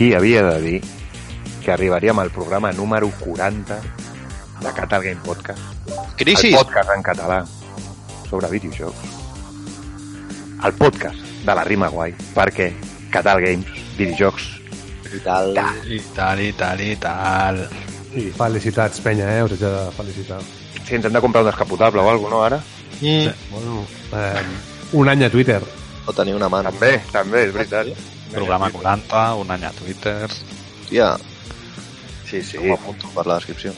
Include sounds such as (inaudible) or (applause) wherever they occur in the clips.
qui havia de dir que arribaríem al programa número 40 de Catal Game Podcast? Crisis! El podcast en català sobre videojocs. El podcast de la rima guai, perquè Catal Games, videojocs, I tal. I tal, i tal, i tal. I felicitats, penya, eh? Us haig de felicitar. si ens hem de comprar un descapotable o alguna cosa, no, ara? Mm. Bueno, eh, un any a Twitter. O tenir una mà. També, també, és veritat. Programa 40, un any a Twitter. Hòstia, Sí, sí. ho apunto per la descripció.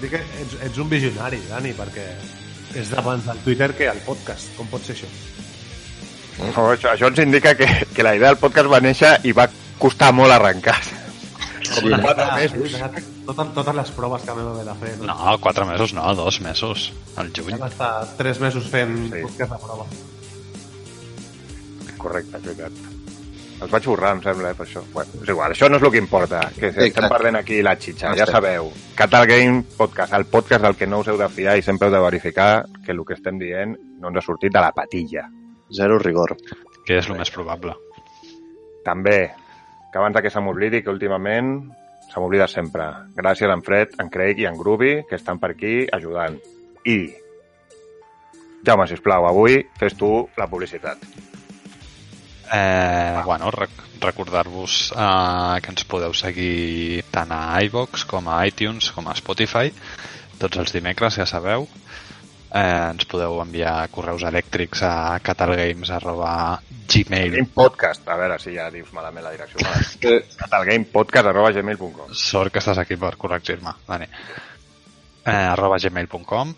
Que ets, ets un visionari, Dani, perquè és d'abans del Twitter que el podcast. Com pot ser això? No, això, això ens indica que, que la idea del podcast va néixer i va costar molt arrencar. Sí, no? Quatre mesos. Totes, totes les proves que vam haver de fer. No? No, quatre mesos no, dos mesos. Al juny. Vam estar tres mesos fent Sí. sí. podcast de prova. Correcte, és veritat. Els vaig borrar, em sembla, eh, per això. Bueno, és igual, això no és el que importa, que estem Exacte. parlant aquí la xitxa, No ja estem. sabeu. Catal Game Podcast, el podcast del que no us heu de fiar i sempre heu de verificar que el que estem dient no ens ha sortit de la patilla. Zero rigor. Que és el més probable. També, que abans que se m'oblidi, que últimament se m'oblida sempre. Gràcies a en Fred, en Craig i en Groovy, que estan per aquí ajudant. I, Jaume, sisplau, avui fes tu la publicitat. Eh, bueno, rec recordar-vos eh, que ens podeu seguir tant a iVox com a iTunes com a Spotify tots els dimecres, ja sabeu. Eh, ens podeu enviar correus elèctrics a catalgames.gmail Game Podcast, a veure si ja dius malament la direcció. (laughs) Catalgamepodcast.gmail.com Sort que estàs aquí per corregir-me, Dani. Eh, arroba gmail.com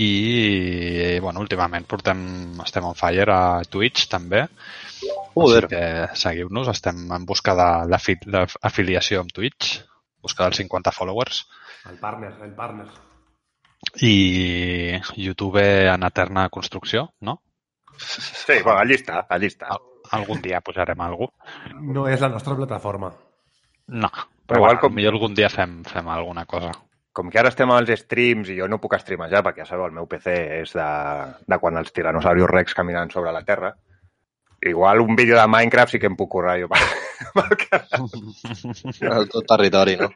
i, bueno, últimament portem, estem on fire a Twitch també. Joder. Així que seguiu-nos, estem en busca l'afiliació amb Twitch, busca dels 50 followers. El partner, el partner. I YouTube en eterna construcció, no? Sí, bueno, allí està, allí està. Al- Algun dia pujarem algú. No és la nostra plataforma. No, Però però igual bueno, com- millor algun dia fem, fem alguna cosa. Com que ara estem als streams i jo no puc streamejar perquè ja sabeu, el meu PC és de, de quan els tiranosaurios rex caminen sobre la Terra. Igual un vídeo de Minecraft sí que em puc currar jo. El (laughs) tot territori, no?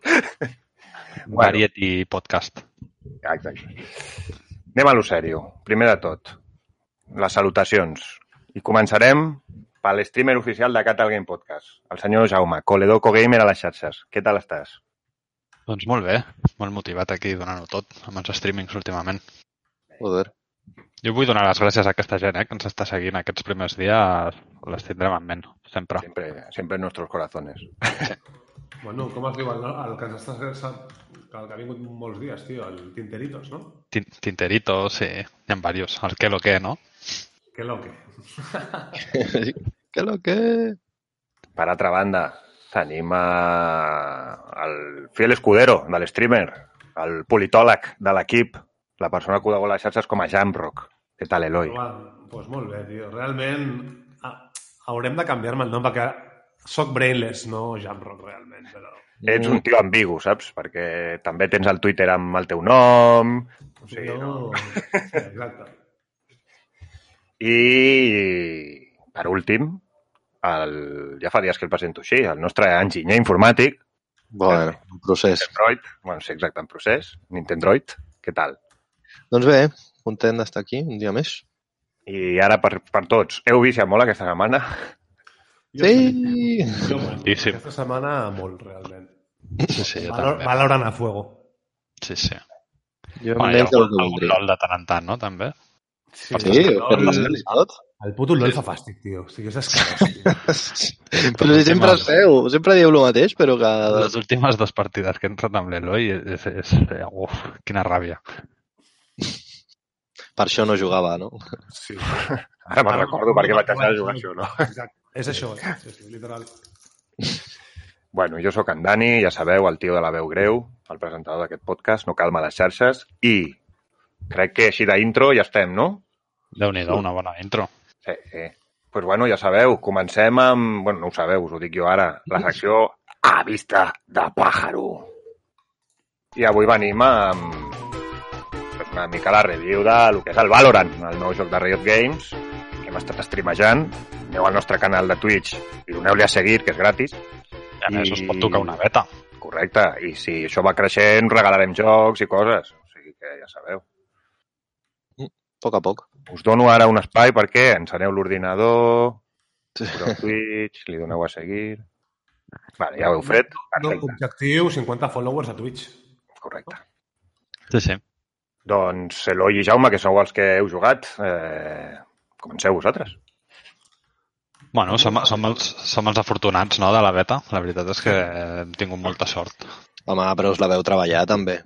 Bueno. Variety Podcast. Exacte. Anem a lo sèrio. Primer de tot, les salutacions. I començarem per l'streamer oficial de Catal Game Podcast, el senyor Jaume, Coledoco Gamer a les xarxes. Què tal estàs? Doncs molt bé, molt motivat aquí donant-ho tot amb els streamings últimament. Joder. Jo vull donar les gràcies a aquesta gent eh, que ens està seguint aquests primers dies. Les tindrem en ment, sempre. Siempre, siempre en nuestros corazones. Bueno, com es diu el, el que ens està... El que ha vingut molts dies, tio, el Tinteritos, no? Tin- Tinterito, sí, hi ha varios. El que lo que, no? Que lo que. (laughs) que lo que... Per altra banda, tenim a... el fiel escudero de l'streamer, el politòleg de l'equip, la persona que ho les xarxes com a Jamrock. Què tal, Eloi? Doncs pues molt bé, tio. Realment ah, haurem de canviar-me el nom perquè soc brainless, no Jamrock, realment. Però... Ets un tio ambigu, saps? Perquè també tens el Twitter amb el teu nom... O sigui, no... Sí, exacte. I, per últim, el... ja fa dies que el presento així, el nostre enginyer informàtic, Bueno, un procés. Android, bueno, sí, exacte, en procés, Nintendroid, què tal? Doncs bé, content d'estar aquí un dia més. I ara per, per tots, heu vist ja molt aquesta setmana? Jo Sí! Jo, bueno, Moltíssim. aquesta setmana molt, realment. Sí, sí, jo Valor, també. Valorant a fuego. Sí, sí. Jo Bueno, hi ha algun, que algun voldria. LOL de tant en tant, no? També. Sí, Sí, el, fer les tot. el puto LOL fa fàstic, tio. O sigui, és escarós. (laughs) Però si sempre es feu, sempre dieu el mateix, però que... Les últimes dues partides que he entrat amb l'Eloi és, és, és, uf, quina ràbia. Per això no jugava, no? Sí. Ara me'n recordo perquè vaig deixar de jugar això, no? Exacte. És això, eh? sí, sí, literal. Bueno, jo sóc en Dani, ja sabeu, el tio de la veu greu, el presentador d'aquest podcast, no calma les xarxes, i crec que així d'intro ja estem, no? Déu-n'hi-do, una bona intro. Sí, sí. Pues bueno, ja sabeu, comencem amb... Bueno, no ho sabeu, us ho dic jo ara. La secció A vista de pàjaro. I avui venim amb una mica la review de lo que és el Valorant, el nou joc de Riot Games, que hem estat streamejant, aneu al nostre canal de Twitch i doneu-li a seguir, que és gratis. I a més I- us pot tocar una beta. Correcte. I si això va creixent, regalarem jocs i coses. O sigui que ja sabeu. A poc a poc. Us dono ara un espai perquè enceneu l'ordinador, Sí. poseu Twitch, li doneu a seguir... Vale, ja ho heu fet. No, objectiu, 50 followers a Twitch. Correcte. Sí, sí. Doncs Eloi i Jaume, que sou els que heu jugat, eh, comenceu vosaltres. Bueno, som, som, els, som els afortunats no, de la beta. La veritat és que hem tingut molta sort. Home, però us la veu treballar, també.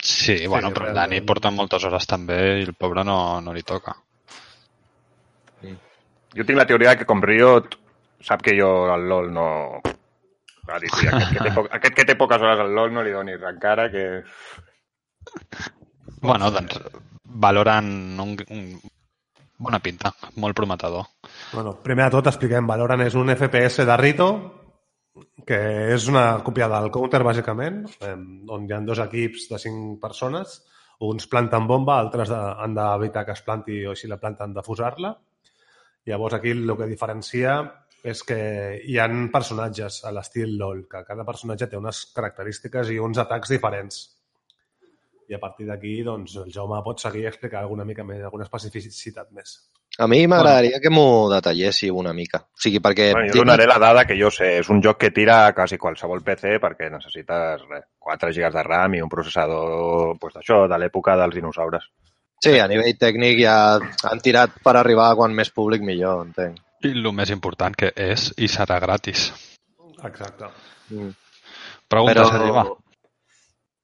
Sí, bueno, però el Dani porta moltes hores també i el pobre no, no li toca. Jo tinc la teoria que com Riot sap que jo al LoL no... Va dir, sí, aquest, que té po aquest que té poques hores al LoL no li doni res encara, que... (laughs) Bueno, doncs valoren un, un... bona pinta, molt prometedor. Bueno, primer de tot expliquem, Valorant és un FPS de Rito, que és una còpia del Counter, bàsicament, eh, on hi ha dos equips de cinc persones, uns planten bomba, altres de, han d'evitar que es planti o si la planta han de fusar-la. Llavors aquí el que diferencia és que hi han personatges a l'estil LoL, que cada personatge té unes característiques i uns atacs diferents. I a partir d'aquí, doncs, el Jaume pot seguir i explicar alguna mica més, alguna especificitat més. A mi m'agradaria que m'ho detalléssiu una mica. O sigui, perquè... Bueno, jo donaré la dada que jo sé. És un joc que tira a quasi qualsevol PC perquè necessites res, 4 GB de RAM i un processador pues, d'això, de l'època dels dinosaures. Sí, a nivell tècnic ja han tirat per arribar a quan més públic millor, entenc. I el més important que és i serà gratis. Exacte. Mm. Pregunta Però... arriba.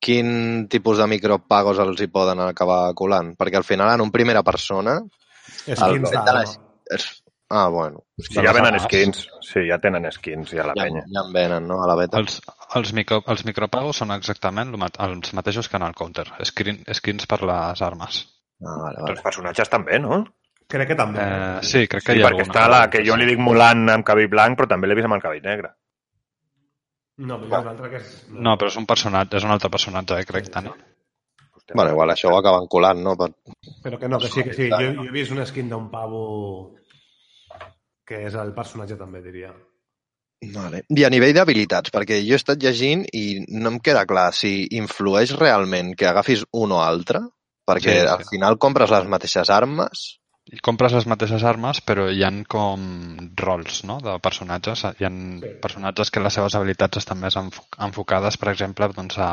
Quin tipus de micropagos els hi poden acabar colant? Perquè al final, en un primera persona... Skins de És... Ah, bueno. Si ja venen skins, sí, ja tenen skins ja a la Ja, penya. ja en venen, no?, a la beta. Els, els, micro, els micropagos són exactament els mateixos que en el counter. Screen, skins per les armes. Ah, vale, Els vale. personatges també, no? Crec que també. Eh, sí, crec que Sí, hi ha perquè alguna. està la que jo li dic Mulan amb cabell blanc, però també l'he vist amb el cabell negre. No, però un altre que és... No, però és un personatge, és un altre personatge, eh, crec. Hòstia, Bueno, igual això ho acaben colant, no? Per... Però que no, que sí, que sí. Jo, jo he vist una skin d'un pavo que és el personatge també, diria. Vale. I a nivell d'habilitats, perquè jo he estat llegint i no em queda clar si influeix realment que agafis un o altre, perquè Sí, sí. al final compres les mateixes armes. I compres les mateixes armes, però hi han com rols no? de personatges. Hi han Sí. personatges que les seves habilitats estan més enfo- enfocades, per exemple, doncs a,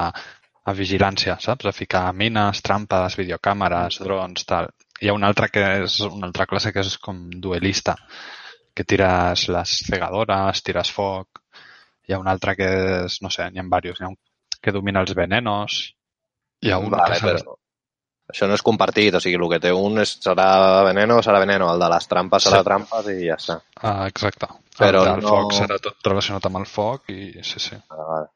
a vigilància, saps? A ficar mines, trampes, videocàmeres, drons, tal. Hi ha una altra que és una altra classe que és com duelista, que tires les cegadores, tires foc. Hi ha una altra que és, no sé, n'hi ha diversos. Hi ha un que domina els venenos. Hi ha un Vale, que però això no és compartit, o sigui, el que té un és, serà veneno, serà veneno, el de les trampes serà Sí. trampes i ja està. Ah, exacte. Però el del no- foc serà tot relacionat amb el foc i sí, sí. Vale, vale.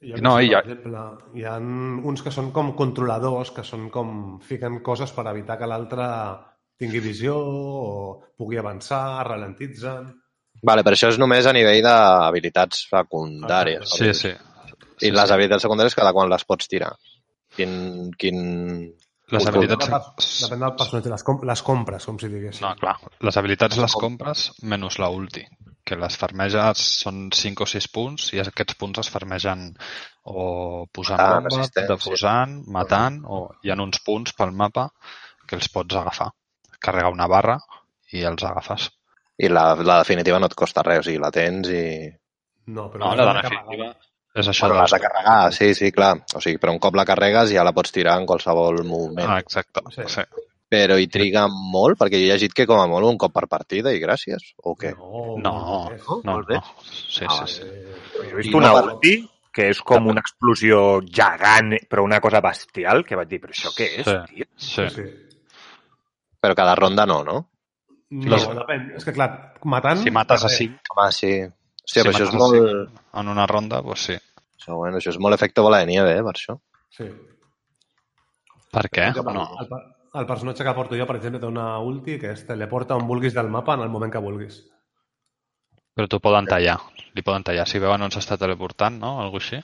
I No, no, i per ja- exemple, hi ha uns que són com controladors, que són com... fiquen coses per evitar que l'altre tingui visió o pugui avançar, ralentitzen... Vale, però això és només a nivell d'habilitats secundàries. Sí, sí. I sí, les sí. habilitats secundàries cada quan les pots tirar. Quin... quin... Les habilitats... Depèn del, depèn del personatge, les, com, les compres, com si diguéssim. No, clar. Les habilitats les compres menys la ulti, que les farmeges són 5 o 6 punts i aquests punts es farmegen o posant Ah, bomba, defusant, matant, o hi ha uns punts pel mapa que els pots agafar. Carregar una barra i els agafes. I la, la definitiva no et costa res, o sigui, la tens i... No, però No, la de definitiva. És això. Bueno, l'has de dels- carregar, sí, sí, clar. O sigui, però un cop la carregues ja la pots tirar en qualsevol moment. Ah, exacte. Sí. Sí. Però hi triga molt, perquè jo he llegit que com a molt un cop per partida i gràcies, o què? No, No, no, no. Sí, Ah, sí, sí. Jo he vist una ulti que és com una explosió gegant, però una cosa bestial, que vaig dir, però això què és, Sí. tio? sí. Sí. Però cada ronda no, no? No, Les- depèn. És que, clar, matant... Si mates a depèn. 5 Home, sí. Hòstia, però això és molt... cinc en una ronda, doncs sí. Això, bueno, això és molt efecte bola de nieve, eh, per això. Sí. Per què? El, No. el, el personatge que porto jo, per exemple, té una ulti que es teleporta on vulguis del mapa en el moment que vulguis. Però t'ho poden tallar. Li poden tallar. Si veuen on s'està teleportant, no? Algú així.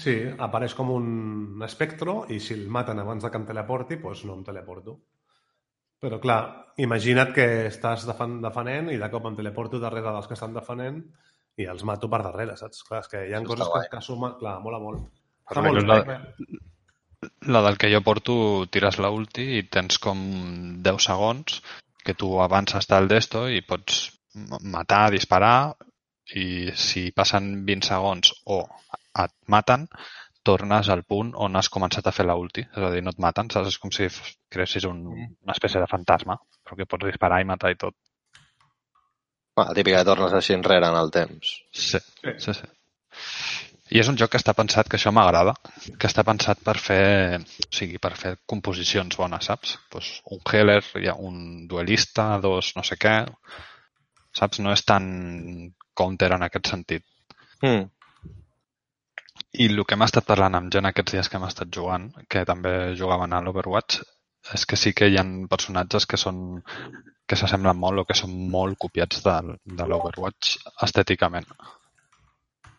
Sí, apareix com un espectro i si el maten abans de que em teleporti, doncs no em teleporto. Però, clar, imagina't que estàs defen defenent i de cop em teleporto darrere dels que estan defenent i els mato per darrere, saps? Clar, és que hi ha Això coses que, guai. que sumen... Clar, mola molt. Està molt cosa- bé. La del que jo porto, tires la ulti i tens com 10 segons que tu avances del desto i pots matar, disparar i si passen 20 segons o et maten, tornes al punt on has començat a fer la ulti. És a dir, no et maten, saps? És com si creessis un, una espècie de fantasma, però que pots disparar i matar i tot. Ah, típica que tornes així enrere en el temps. Sí, sí, sí. I és un joc que està pensat, que això m'agrada, que està pensat per fer, o sigui, per fer composicions bones, saps? Pues un hi ha un duelista, dos no sé què, saps? No és tan counter en aquest sentit. Mm. I el que hem estat parlant amb gent aquests dies que hem estat jugant, que també jugaven a l'Overwatch, és que sí que hi ha personatges que són que s'assemblen molt o que són molt copiats de, de l'Overwatch estèticament.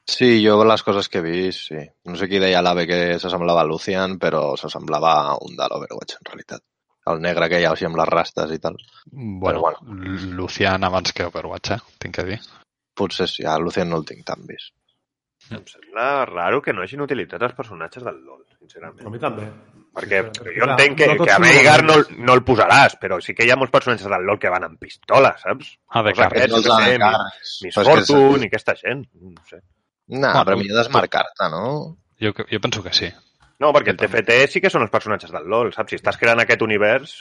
Sí, jo les coses que he vist, sí. No sé qui deia l'AVE que s'assemblava a Lucian, però s'assemblava a un de l'Overwatch, en realitat. El negre que hi ha així amb les rastes i tal. Bueno, bueno. bueno. Lucian abans que Overwatch, eh? Tinc que dir. Potser sí, a Lucian no el tinc tan vist. Em sembla raro que no hagin utilitzat els personatges del LoL, A sincerament. mi també. Perquè Sí, jo clar, entenc que, no que a Veigar no, no el posaràs, però sí que hi ha molts personatges del LoL que van amb pistola, saps? Ah, aquests, Els jo què sé. Miss que Fortune i aquesta gent. No sé. No, Bueno, però millor desmarcar-te, no? Jo, jo penso que sí. No, perquè el TFT sí que són els personatges del LoL, saps? Si estàs creant aquest univers...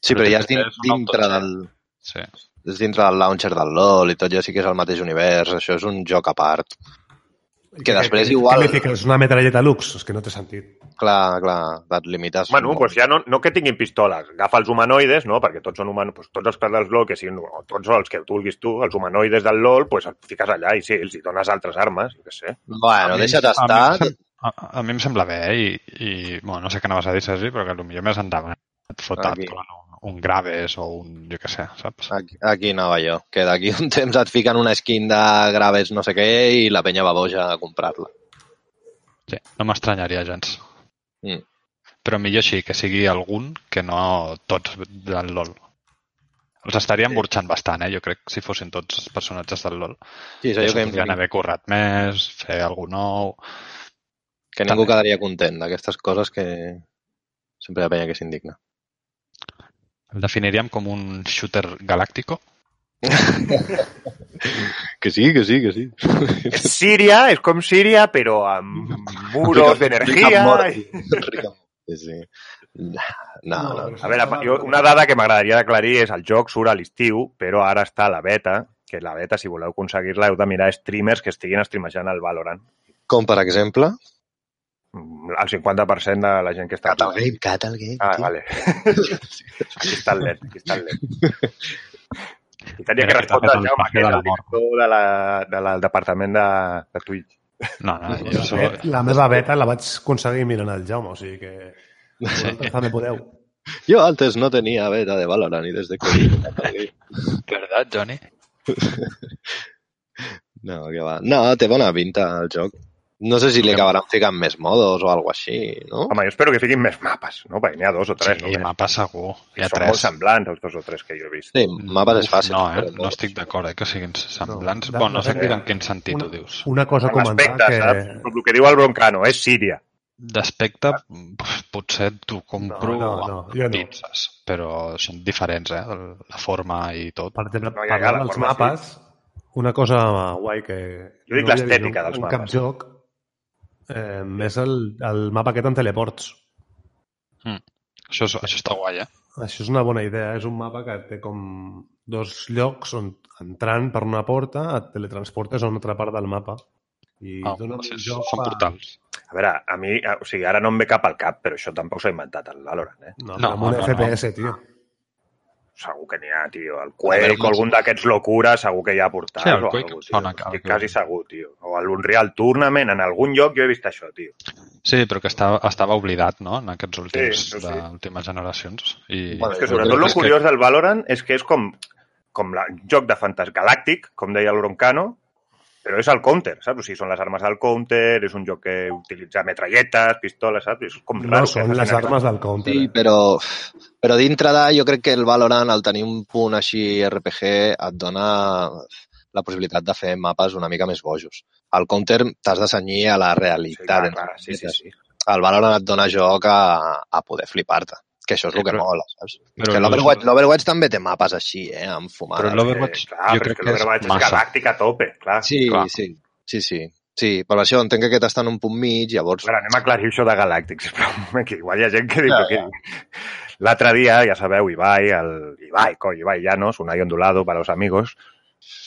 Sí, però ja és dintre autogel. del, Sí. és dintre del launcher del LoL i tot ja sí que és el mateix univers, això és un joc a part. Que després igual- Què li fiques? Una metralleta lux? És que no té sentit. Clar, clar, et limites. Bueno, doncs ja no, no que tinguin pistoles, agafa els humanoides, no? perquè tots són humanoides, doncs tots els que del LoL, que siguin, o tots els que tu vulguis tu, els humanoides del LoL, doncs els fiques allà i sí, els hi dones altres armes, jo què sé. Bueno, A mi- deixa't a mi estar. em sem- A, a mi em sembla bé, eh? I, i bueno, no sé què anaves a dir, Sergi, però que potser més endavant et fotat Aquí. clar, un, un Graves o un, jo què sé, saps? Aquí, aquí anava jo, que d'aquí un temps et fiquen una skin de graves no sé què i la penya va boja a comprar-la. Sí, no m'estranyaria gens. Mm. Però millor així, que sigui algun que no tots del LoL. Els estaríem burxant bastant, eh? Jo crec, si fossin tots els personatges del LoL. Sí, és allò que, podrien haver currat més, fer alguna nou... que ningú també. quedaria content d'aquestes coses que sempre hi ha penya que s'indigna. El definiríem com un shooter galàctico. (laughs) Que sí, que sí, que sí. És Síria, és com Síria, però amb muros d'energia. sí. No, no, no. A veure, jo, una dada que m'agradaria d'aclarir és el joc surt a l'estiu, però ara està a la beta, que la beta, si voleu aconseguir-la, heu de mirar streamers que estiguin streamejant el Valorant. Com, per exemple, El 50% de la gent que està... Catalgame, Catalgame. Ah, tio. vale. (laughs) Aquí està el LED, aquí està el LED. I tenia que respondre al Jaume, que de és la el director de la, de la, del departament de, de Twitch. No, no, jo soc... La meva beta la vaig aconseguir mirant el Jaume, o sigui que... Vosaltres també podeu. Jo antes no tenía beta de Valorant y desde que... Verdad, Johnny? (laughs) No, que va. No, té bona pinta el joc. No sé si li acabaran ficant més modos o alguna així, no? Home, jo espero que fiquin més mapes, no? Perquè n'hi ha dos o tres, sí, no? mapa segur. Hi ha Són molt tres. semblants, els dos o tres que jo he vist. Sí, mapes és fàcil. No, eh? No estic d'acord, eh? Que siguin semblants. No, No, bueno, no sé en quin sentit una- ho dius. Una cosa a En comentar que... saps? El que diu el Broncano, és Síria. D'aspecte, potser t'ho compro No, no, no, amb jo no. pinces, però són diferents, eh? La forma i tot. Per exemple, No, parlant la dels mapes, una cosa guai que... Jo dic no l'estètica dels en mapes. cap joc eh, és el, el mapa aquest amb teleports. Això, és, això està guai, eh? Això és una bona idea. És un mapa que té com dos llocs on entrant per una porta et teletransportes a una altra part del mapa. I Ah, dona sí, un joc són a- portals. A veure, a mi, o sigui, ara no em ve cap al cap, però això tampoc s'ho ha inventat el Valorant, eh? No, No, no, amb un no, no. FPS, tio. Segur que n'hi ha, tio. El A Quake o algun d'aquests locura segur que hi ha portals. Sí, el Quake algú, sona que- Estic quasi segur, tio. O l'Unreal Tournament, en algun lloc jo he vist això, tio. Sí, però que estava, estava oblidat, no?, en aquests últims, Sí, sí. de últimes generacions. I... Bueno, És que sobretot el és que- curiós del Valorant és que és com, com la, joc de fantas galàctic, com deia el Broncano, Però és el counter, saps? O sigui, són les armes del counter, és un joc que utilitza metralletes, pistoles, saps? És com No raro. que són les aquesta- armes del counter. Sí, eh? però, però dintre de, jo crec que el Valorant, al tenir un punt així RPG, et dona la possibilitat de fer mapes una mica més bojos. Al Counter t'has de cenyir a la Sí, realitat. clar, entre clar, sí, sí, sí. El Valorant et dona joc a, a poder flipar-te. Que això és el Sí, que però- mola, saps? però que l'Overwatch també té mapes així, eh? Amb fumades. Però l'Overwatch Eh, clar, jo però crec que que és és massa. galàctic a tope, clar. Sí, clar. sí, sí, sí. Sí, per això entenc que aquest està en un punt mig, llavors... Veure, anem a aclarir això de galàctics, sisplau, (laughs) que igual hi ha gent que diu Ja, que... L'altre dia, ja sabeu, Ibai, el... Ibai, coi, Ibai Llanos, un ahí ondulado para los amigos,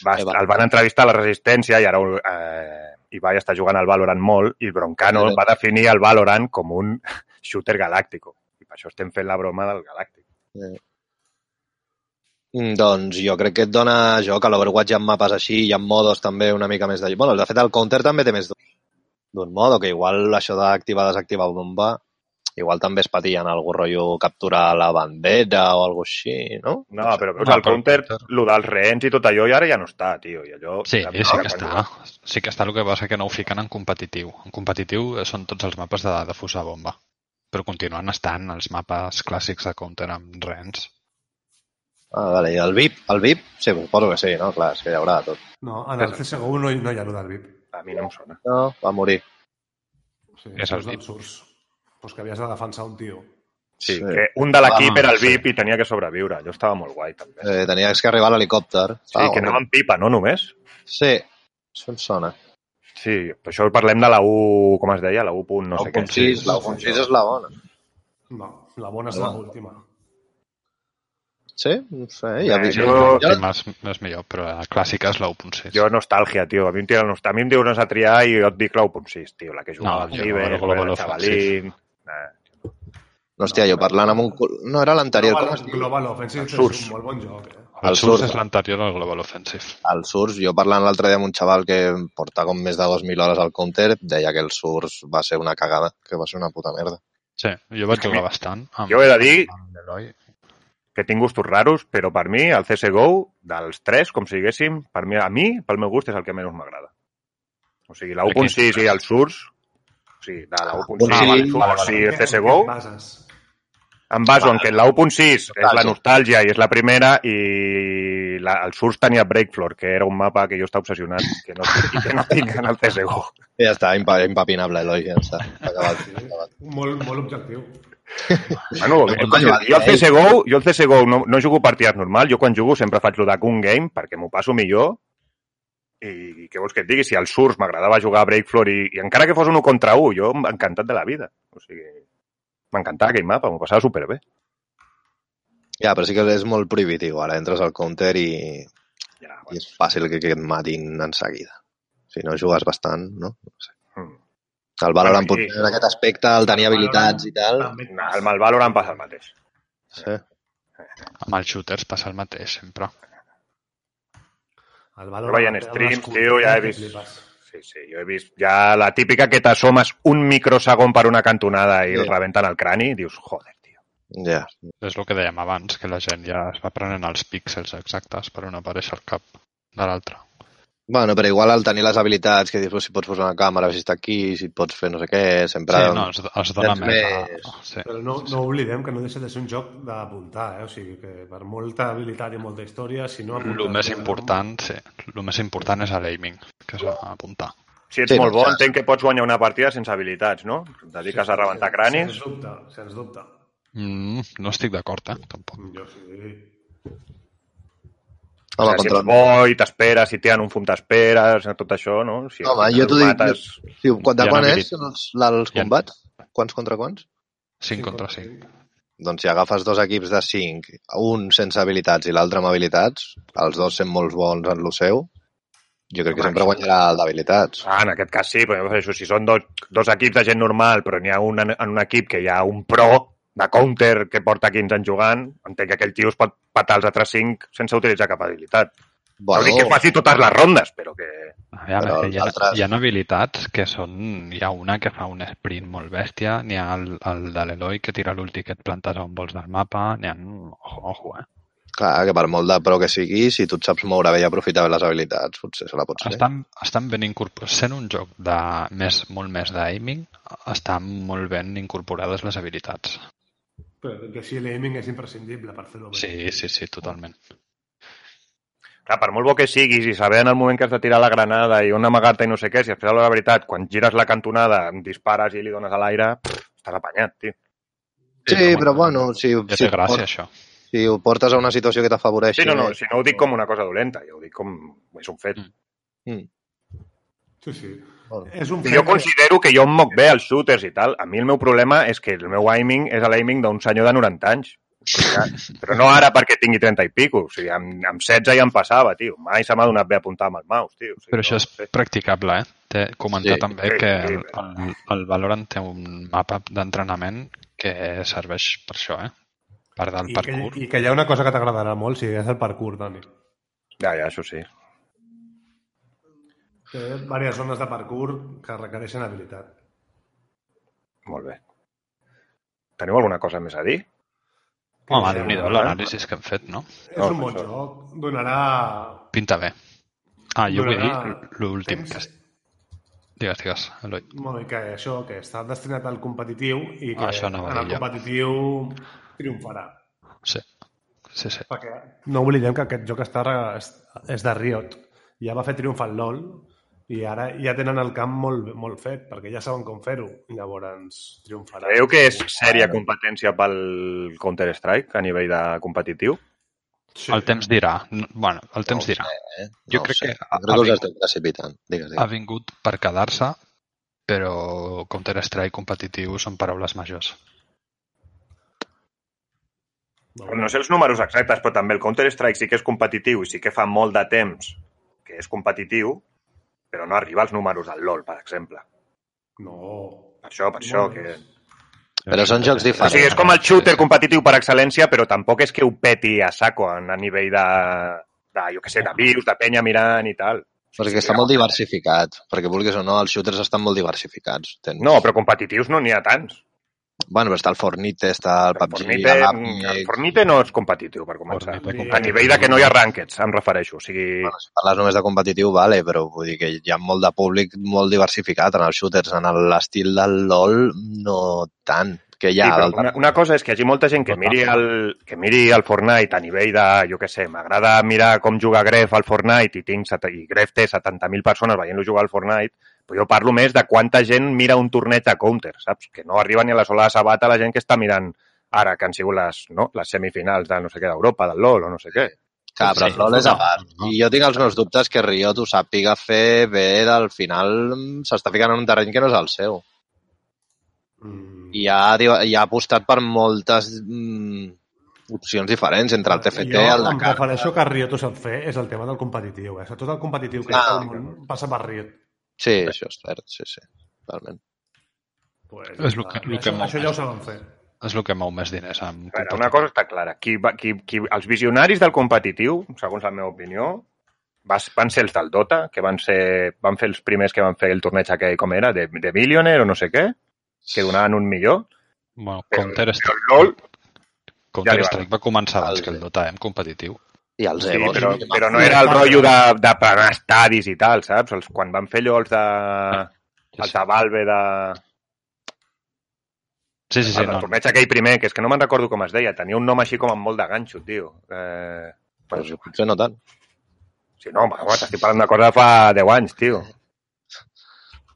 va, Ibai. el van entrevistar a la Resistència i ara eh, Ibai està jugant al Valorant molt i Broncano Sí. va definir el Valorant com un (laughs) shooter galàctico. Per això estem fent la broma del galàctic. Mm, Doncs jo crec que et dona joc a l'Overwatch hi ha mapes així, hi ha modos també una mica més de... Bueno, de fet el Counter també té més d'un- modo, que igual això d'activar, desactivar bomba, igual també es patien algú rotllo capturar la bandera o alguna així, no? No, però veus, el counter, lo dels rehens i tot allò, i ara ja no està, tio. I allò, Sí, sí ara que està. Sí que està, el que passa que no ho fiquen en competitiu. En competitiu eh, són tots els mapes de, de fusar bomba. Però continuen estant els mapes clàssics de Counter amb rens. Ah, vale, i el VIP? El VIP? Sí, suposo que sí, no? Clar, és que hi haurà de tot. No, en el CSGO no, hi- no hi ha lo del VIP. A mi no em sona. No, va morir. Sí, És el VIP. surts. Pues que havies de defensar un tio. Sí, Sí. que un de l'equip Ah, era el sí. VIP i tenia que sobreviure. Allò estava molt guai, també. Eh, tenies que arribar a l'helicòpter. Sí, que anava amb pipa, no només? Sí, això em sona. Sí, per això parlem de la U, com es deia, la U punt no sé què. 1.6, la 1.6 és la bona. No, la bona és No. l'última. Sí? No sé, ja Eh, jo- jo... L'última és, és millor, però la clàssica és la 1.6. Jo, nostàlgia, tio. A mi em, tira, nostàlgia. a mi em dius a triar i jo et dic la 1.6, tio. La que jugava No, no, Ciber, el Global el Offensive. Chavalín... Eh, No, hòstia, jo parlant amb un... No, era l'anterior, com Global, es diu? Global Offensive és un molt bon joc, eh? El el Source Source. és l'anterior al Global Offensive. El Source, jo parlant l'altre dia amb un xaval que porta com més de 2.000 hores al Counter, deia que el Source va ser una cagada, que va ser una puta merda. Sí, jo vaig jugar bastant. Amb, Jo he de dir que tinc gustos raros, però per mi el CSGO, dels tres, com si diguéssim, per mi, a mi, pel meu gust, és el que menys m'agrada. O sigui, la Per quin? 1.6 i el Source, o sigui, de la 1.6 Ah, vale, vale, i el què- en CSGO? Em baso en que la 1.6 és la Nostàlgia. i és la primera i la, el Source tenia Breakfloor, que era un mapa que jo estava obsessionat que no, i que no tinc en el CSGO. Ja està, impa impapinable, Eloi, ja està. Acabat. acabat. Molt, molt objectiu. Bueno, No, jo, jo el eh? CSGO, jo el CSGO no, no jugo partides normal, jo quan jugo sempre faig lo de gun game perquè m'ho passo millor i què vols que et digui? Si al Source m'agradava jugar a Breakfloor i, i encara que fos un 1 contra 1, jo encantat de la vida. O sigui, m'encantava aquell mapa, m'ho passava superbé. Ja, però sí que és molt prohibitiu. Ara entres al Counter i, Ja, i és fàcil que, que et matin en seguida. Si no jugues bastant, no? no sé. Mm. El Valorant Bueno, potser en aquest aspecte, el tenir habilitats i tal. També et El mal Valorant passa el mateix. Sí. Amb els shooters passa el mateix, sempre. El Jo veient té streams, tio, ja he vist... Sí, sí, jo he vist ja la típica que t'assomes un microsegon per una cantonada i Sí. el rebenten al crani i dius, joder, tio. Ja. És el que dèiem abans, que la gent ja es va prenent els píxels exactes per on apareix el cap de l'altre. Bueno, però igual al tenir les habilitats, que dius, si pots posar una càmera, si està aquí, si pots fer no sé què, sempre... Sí, no, es, es dona més... més- A... Sí. Però no, no oblidem que no deixa de ser un joc d'apuntar, eh? O sigui, que per molta habilitat i molta història, si no. El més important, sí, el més important és l'aiming, que és apuntar. Si ets Sí, sí, molt no, bo, clar. entenc que pots guanyar una partida sense habilitats, no? Et dediques a rebentar cranis. Sens dubte, sens dubte. Mm, no estic d'acord, eh? Tampoc. Jo sí. O Home, sigui, si contra... ets bo i t'esperes, si tenen un fum t'esperes, tot això, no? Si, Home, si jo t'ho dic- mates... Sí, quan, de ha quan és els, els combats? Quants contra quants? 5 contra 5. Doncs si agafes dos equips de 5, un sense habilitats i l'altre amb habilitats, els dos sent molt bons en lo seu, jo crec que Home, sempre això- guanyarà el d'habilitats. Ah, en aquest cas sí, però això, si són dos, dos equips de gent normal, però n'hi ha un en, en un equip que hi ha un pro de counter que porta 15 anys jugant, entenc que aquell tio es pot patar els altres 5 sense utilitzar cap habilitat. Bueno, no dic que faci totes les rondes, però que... Aviam, Però és que hi, ha, altres- hi ha habilitats que són... Hi ha una que fa un sprint molt bèstia, n'hi ha el, el de l'Eloi que tira l'ulti que et plantes a on vols del mapa, n'hi ha... Ojo, ojo, eh? Clar, que per molt de pro que sigui, si tu et saps moure bé i aprofitar bé les habilitats, potser se la pots fer. Estan, estan ben incorporats. Sent un joc de més, molt més d'aiming, estan molt ben incorporades les habilitats. Però que sí, l'aiming és imprescindible per fer-ho bé. Sí, sí, sí, totalment. Clar, per molt bo que siguis i saber en el moment que has de tirar la granada i on amagar-te i no sé què, si després, la veritat, quan gires la cantonada, em dispares i li dones a l'aire, estàs apanyat, tio. Sí, però bueno, si, Ja si, té gràcia, por- això. si ho portes a una situació que t'afavoreixi... Sí, no, no, si no ho dic com una cosa dolenta, jo ho dic com... és un fet. Mm. Sí, sí. És un jo considero que jo em moc bé als shooters i tal. A mi el meu problema és que el meu aiming és l'aiming d'un senyor de 90 anys. Però, ja, però no ara perquè tingui 30 i pico. O sigui, amb, amb 16 ja em passava, tio. Mai se m'ha donat bé apuntar amb el mouse, tio. O sigui, Però això és no sé. practicable, eh? Té comentar Sí, també sí, que sí, el, el, el Valorant té un mapa d'entrenament que serveix per això, eh? Part del I que, parkour. I que hi ha una cosa que t'agradarà molt, si és el parkour, Toni. Ja, ja, això sí. Té diverses zones de parkour que requereixen habilitat. Molt bé. Teniu alguna cosa més a dir? Home, déu nhi eh? l'anàlisi que hem fet, no? És No, un bon això- joc. Donarà... Pinta bé. Ah, jo vull dir Donarà l'últim que... es- Digues, digues, Eloi. Bueno, i que això, que està destinat al competitiu i que Ah, això anava a en el jo. competitiu triomfarà. Sí, sí, sí. Perquè no oblidem que aquest joc està, és, és de Riot. Ja va fer triomf al LoL i ara ja tenen el camp molt, molt fet, perquè ja saben com fer-ho. Llavors triomfarà. Creieu que és sèria competència pel Counter-Strike a nivell de competitiu? Sí. El temps dirà. No, Bueno, el temps No dirà. sé, eh? Jo No crec sé. que ha- crec ha que vingut- esteu precipitant. Digues, Ha digues. vingut per quedar-se, però Counter-Strike competitiu són paraules majors. No sé els números exactes, però també el Counter-Strike sí que és competitiu i sí que fa molt de temps que és competitiu, però no arriba als números del LoL, per exemple. No. Per això, per això, Molt que... Però són jocs O diferents. sigui, és com el shooter competitiu per excel·lència, però tampoc és que ho peti a saco a nivell de, de jo què sé, de views, de penya mirant i tal. Perquè està molt diversificat. Perquè vulguis o no, els shooters estan molt diversificats. Tens... No, però competitius no n'hi ha tants. Bueno, però està el Fortnite, està el El PUBG, Fornite, el Fornite no és competitiu, per començar. Fortnite A nivell de que no hi ha rankeds, em refereixo. O sigui, Bueno, si parles només de competitiu, vale, però vull dir que hi ha molt de públic molt diversificat en els shooters. En l'estil del LoL, no tant. Que hi Sí, ha però del... una, una cosa és que hi hagi molta gent que miri el, que miri el Fortnite a nivell de, jo què sé, m'agrada mirar com juga Gref al Fortnite i, tinc, set- i Gref té 70.000 persones veient-lo jugar al Fortnite, però jo parlo més de quanta gent mira un torneig de Counter, saps? Que no arriba ni a la sola de sabata la gent que està mirant ara que han sigut les, no? les semifinals de no sé què d'Europa, del LoL o no sé què. Clar, però el LoL és a part. I jo tinc els meus dubtes que Riot ho sàpiga fer bé, del final s'està ficant en un terreny que no és el seu. Mm. I ha, i ha apostat per moltes mm, opcions diferents entre el TFT i jo el em Dakar. refereixo que Riot ho sap fer és el tema del competitiu. Eh? Tot el competitiu que Ah. ha al món passa per Riot. Sí, això és cert, sí, sí. Totalment. Pues, És lo que- lo que això, mou això ja ho saben fer. És el que mou més diners amb veure, una cosa està clara. Qui, va, qui, qui, els visionaris del competitiu, segons la meva opinió, vas, van ser els del Dota, que van, ser, van fer els primers que van fer el torneig aquell, com era, de, de Millionaire o no sé què, que donaven un millor. Bueno, Però, Counter-Strike el Counter ja Strike va començar abans El- que el Dota, eh, en competitiu. I els sí, però, però no era el rotllo de, de plegar estadis i tal, saps? Els, quan van fer allò els de, els de Valve de... Sí, sí, sí, el no. torneig aquell primer, que és que no me'n recordo com es deia, tenia un nom així com amb molt de ganxo, tio. Eh, Pues, potser no tant. sí, no, home, home, t'estic parlant de cosa de fa 10 anys, tio.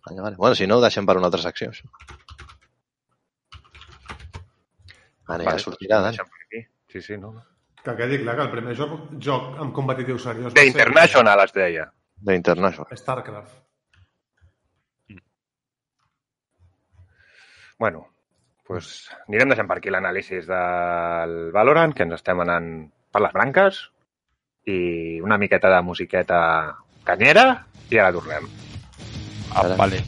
Vale, vale. Bueno, si no, ho deixem per una altra secció. Això. Vale, ja sortirà, aquí. Sí, sí, no. Que quedi clar que el primer joc, joc amb competitiu seriós The International es deia. D'International. StarCraft. Bueno, pues anirem deixant per aquí l'anàlisi del Valorant, que ens estem anant per les branques, i una miqueta de musiqueta canyera, i ara tornem. Ah, vale.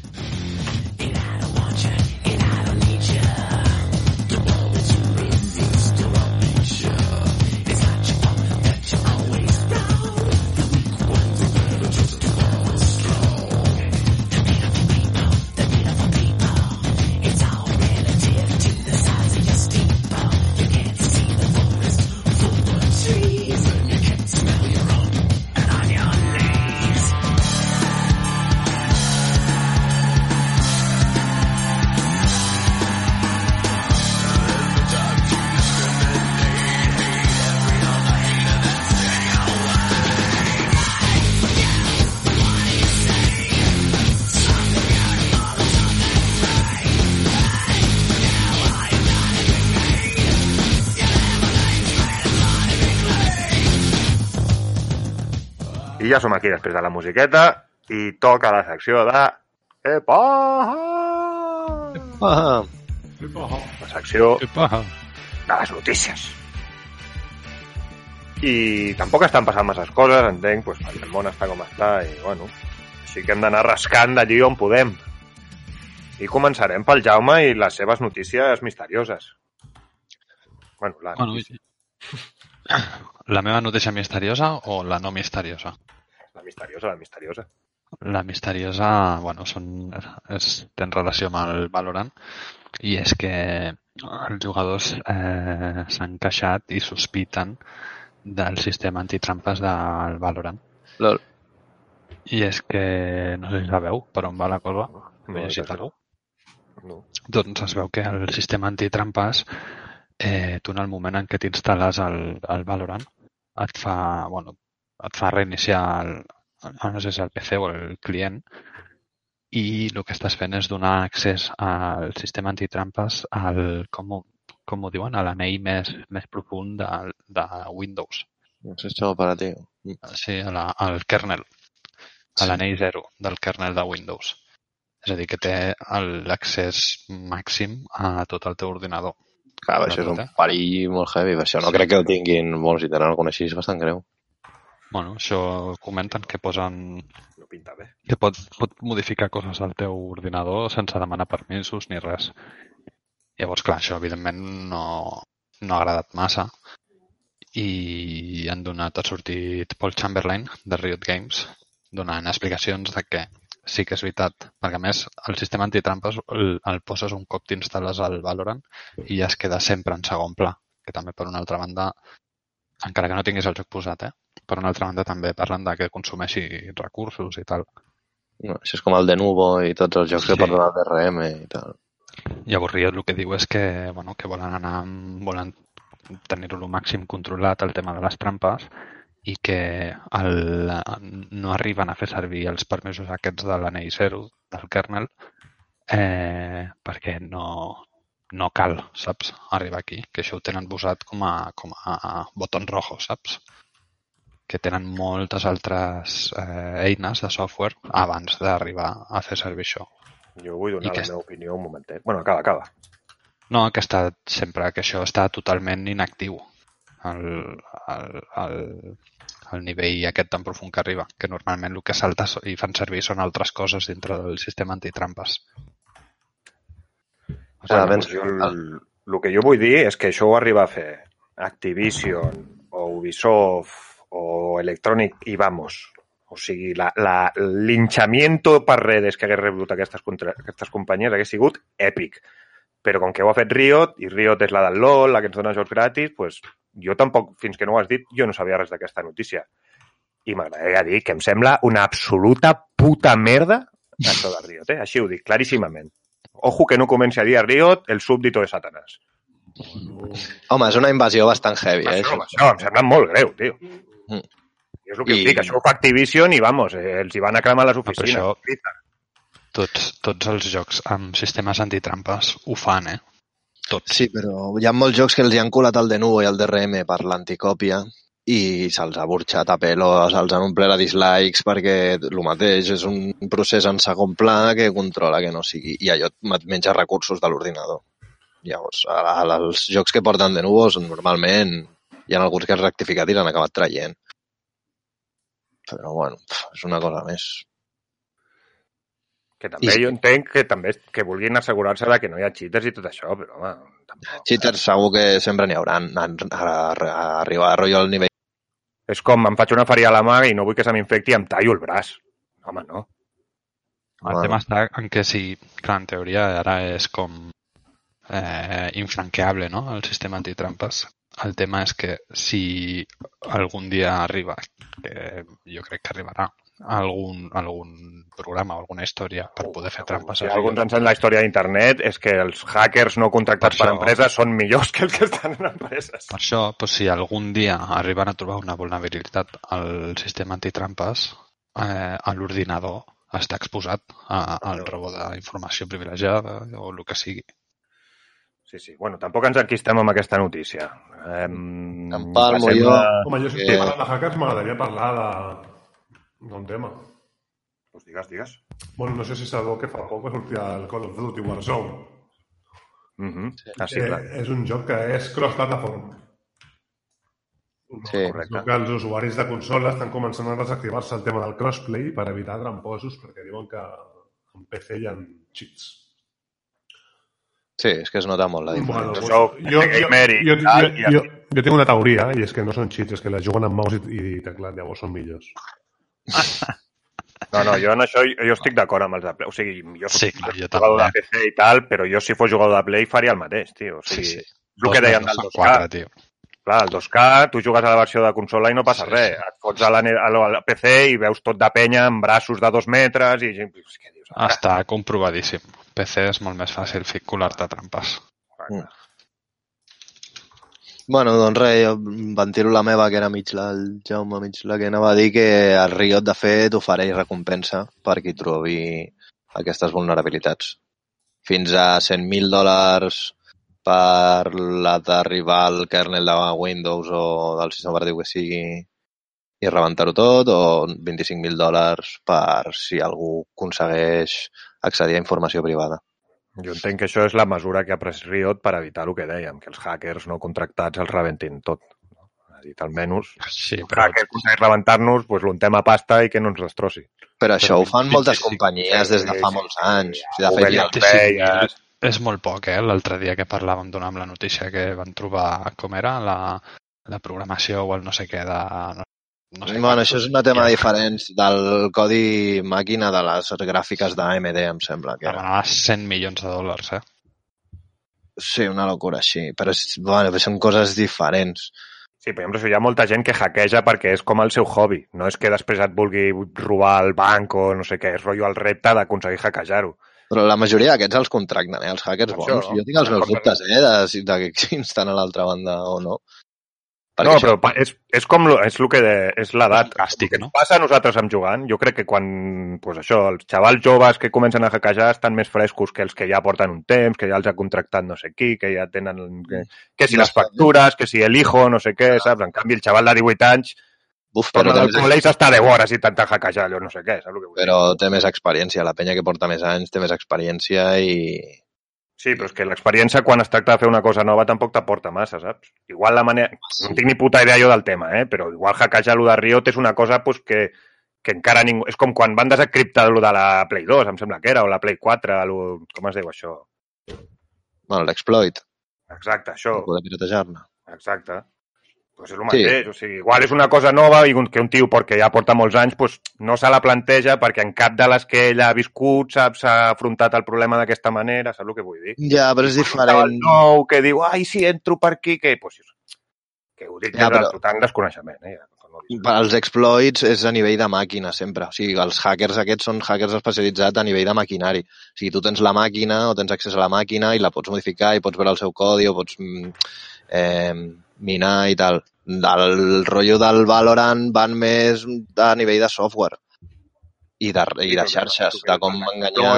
Ja som aquí després de la musiqueta i toca la secció de... Epa! Ah, La secció Epa! de les notícies. I tampoc estan passant masses coses, entenc, doncs, perquè el món està com està i, bueno, així que hem d'anar rascant d'allí on podem. I començarem pel Jaume i les seves notícies misterioses. Bueno, la, Bueno, i- la meva notícia misteriosa o la no misteriosa? La misteriosa, la misteriosa. La misteriosa, bueno, són, és, té relació amb el Valorant i és que els jugadors eh, s'han queixat i sospiten del sistema antitrampes del Valorant. lol. I és que no sé si sabeu per on va la cosa. No, No, no. No. Doncs es veu que el sistema antitrampes, eh, tu en el moment en què t'instal·les al, al Valorant, et fa, bueno, et fa reiniciar el, el, no sé si el PC o el client i el que estàs fent és donar accés al sistema antitrampes al, com, ho, com ho diuen, a l'anell més, més profund de, de Windows. Un sistema operatiu. Sí, a la, al kernel, a l'anell zero del kernel de Windows. És a dir, que té el- l'accés màxim a tot el teu ordinador. Clar, això és un perill molt heavy. Això no Sí. crec que ho tinguin... Bueno, si tenen alguna així és bastant greu. Bueno, això comenten que posen No pinta bé. que pot, pot modificar coses al teu ordinador sense demanar permisos ni res. Llavors, clar, això evidentment no, no ha agradat massa i han donat, ha sortit Paul Chamberlain de Riot Games donant explicacions de que sí que és veritat, perquè a més el sistema antitrampes el, el poses un cop t'instal·les al Valorant i ja es queda sempre en segon pla, que també per una altra banda, encara que no tinguis el joc posat, eh? Per una altra banda també parlen de que consumeixi recursos i tal. No, això és com el de Nuvo i tots els jocs Sí. que porten al DRM i tal. Llavors Riot el que diu és que, bueno, que volen anar, amb- volen tenir-ho el màxim controlat el tema de les trampes i que el, no arriben a fer servir els permisos aquests de l'anell 0 del kernel eh, perquè no, no cal, saps, arribar aquí, que això ho tenen posat com a, com a botón rojo, saps? Que tenen moltes altres eh, eines de software abans d'arribar a fer servir això. Jo vull I donar que la meva opinió un momentet. Bueno, acaba, acaba. No, que està sempre, que això està totalment inactiu al, al, al, al nivell aquest tan profund que arriba, que normalment el que salta i fan servir són altres coses dintre del sistema antitrampes. O Clar, sigui, ben- jo, el, el que jo vull dir és que això ho arriba a fer Activision o Ubisoft o Electronic i vamos. O sigui, la- la- l'inxamiento per redes que hagués rebut aquestes, contra, aquestes companyies hagués sigut èpic. Però com que ho ha fet Riot, i Riot és la del LoL, la que ens dona jocs gratis, pues, jo tampoc, fins que no ho has dit, jo no sabia res d'aquesta notícia. I m'agradaria dir que em sembla una absoluta puta merda això de Riot, eh? Així ho dic, claríssimament. Ojo que no comenci a dir a Riot el súbdito de Satanàs. Home, és una invasió bastant heavy, eh? Això, això em sembla molt greu, tio. Mm. I és el que I- dic, això ho fa Activision i, vamos, eh, els hi van a cremar les per oficines. això- Blizzard. tots, tots els jocs amb sistemes antitrampes ho fan, eh? Tots. Sí, però hi ha molts jocs que els hi han colat el de Nuvo i el DRM per l'anticòpia i se'ls ha burxat a pelo, se'ls han omplert a dislikes perquè el mateix és un procés en segon pla que controla que no sigui i allò et menja recursos de l'ordinador. Llavors, els jocs que porten de Nuvo normalment hi ha alguns que han rectificat i l'han acabat traient. Però, bueno, és una cosa més. Que també I- jo entenc que també que vulguin assegurar-se de que no hi ha cheaters i tot això, però, home, tampoc. Cheaters segur que sempre n'hi hauran. A, a, a, arribar a rotllo al nivell És com, em faig una faria a la mà i no vull que se m'infecti, em tallo el braç. Home, no. El Bueno. tema està en que si, clar, en teoria ara és com eh, infranqueable, no?, el sistema antitrampes. El tema és que si algun dia arriba, que jo crec que arribarà, algun, algun programa o alguna història per poder fer trampes. Si algú ens la història d'internet és que els hackers no contractats Per per, això- empreses són millors que els que estan en empreses. Per això, doncs, si algun dia arriben a trobar una vulnerabilitat al sistema antitrampes, eh, a l'ordinador està exposat a, al robo d'informació privilegiada o el que sigui. Sí, sí. Bueno, tampoc ens enquistem amb aquesta notícia. Um, Empalmo jo. Home, jo si Eh. estic parlant de hackers m'agradaria parlar de, Bon tema. Pues digues, digues. Bueno, no sé si sabeu que fa poc va sortir el Call of Duty Warzone. Mm -hmm. Ah, sí, eh, clar. és un joc que és cross-platform. Sí. Correcte. Que els usuaris de consola estan començant a desactivar-se el tema del crossplay per evitar tramposos perquè diuen que en PC hi ha cheats. Sí, és que es nota molt la diferència. Bueno, Jo pues, jo, jo, jo, jo, i jo, jo tinc una teoria, i és que no són cheats, és que les juguen amb mouse i, i teclat, llavors són millors. No, no, jo en això jo estic d'acord amb els de Play. O sigui, jo soc Sí, clar, jo jugador també. de PC i tal, però jo si fos jugador de Play faria el mateix, tio. O Sí, sigui, sí. el que deien del 2K. 4, tio. Clar, el 2K, tu jugues a la versió de consola i no passa Sí, res. sí. Et fots a la, a la, a la PC i veus tot de penya amb braços de dos metres i... Què dius? Està comprovadíssim. PC és molt més fàcil fer colar-te trampes. Mm. Bueno, doncs res, jo ventilo la meva, que era mig la, el Jaume mig la que anava a dir que el Riot, de fet, ofereix recompensa per qui trobi aquestes vulnerabilitats. Fins a 100.000 dòlars per la d'arribar al kernel de Windows o del sistema operatiu que sigui i rebentar-ho tot, o 25.000 dòlars per si algú aconsegueix accedir a informació privada. Jo entenc que això és la mesura que ha pres Riot per evitar el que dèiem, que els hackers no contractats els rebentin tot. No? Ha dit, almenys, Sí, el però hacker aconsegueix rebentar-nos, doncs l'untem a pasta i que no ens destrossi. Però això ho fan sí, moltes sí, sí. companyies des de fa Sí, molts sí. anys. O sigui, de fet, ja és molt poc, eh? L'altre dia que parlàvem donàvem la notícia que van trobar, com era, la, la programació o el no sé què de... No, sé bueno, això és un tema Ja. diferent del codi màquina de les gràfiques d'AMD, em sembla que era. Demanava 100 milions de dòlars, eh? Sí, una locura així. Però bueno, són coses diferents. Sí, però jo hi ha molta gent que hackeja perquè és com el seu hobby. No és que després et vulgui robar el banc o no sé què, és rotllo el repte d'aconseguir hackejar-ho. Però la majoria d'aquests els contracten, eh? Els hackers Això, bons. no? Jo tinc els meus dubtes, eh? De, si- de que si estan a l'altra banda o no. No, això- però és, és com lo, és el que de, és l'edat. Càstig, El no? passa a nosaltres amb jugant, jo crec que quan, pues això, els xavals joves que comencen a hackejar estan més frescos que els que ja porten un temps, que ja els ha contractat no sé qui, que ja tenen... Que, que si les factures, que si el hijo, no sé què, saps? En canvi, el xaval de 18 anys Buf, Però té, col·legi està 10 hores intentant hackejar allò, no sé què, saps el que però té més experiència. La penya que porta més anys té més experiència i... Sí, però és que l'experiència quan es tracta de fer una cosa nova tampoc t'aporta massa, saps? Igual la manera... No tinc ni puta idea jo del tema, eh? Però igual hackejar lo de Riot és una cosa pues, que, que encara ningú... És com quan van desencriptar lo de la Play 2, em sembla que era, o la Play 4, lo... com es diu això? Bueno, l'exploit, Exacte, això. poder piratejar-ne. Exacte. Pues és el Sí. mateix. O sigui, igual és una cosa nova i que un tio, perquè ja porta molts anys, pues, no se la planteja perquè en cap de les que ell ha viscut s'ha afrontat el problema d'aquesta manera, saps el que vull dir? Ja, però és diferent. xaval nou que diu, ai, si entro per aquí, que... Pues, que ho dic Ja, però- total desconeixement. Eh? Per als exploits és a nivell de màquina, sempre. O sigui, els hackers aquests són hackers especialitzats a nivell de maquinari. O sigui, tu tens la màquina o tens accés a la màquina i la pots modificar i pots veure el seu codi o pots mm, eh, minar i tal. Del rotllo del Valorant van més a nivell de software i de, i de xarxes, de com enganyar...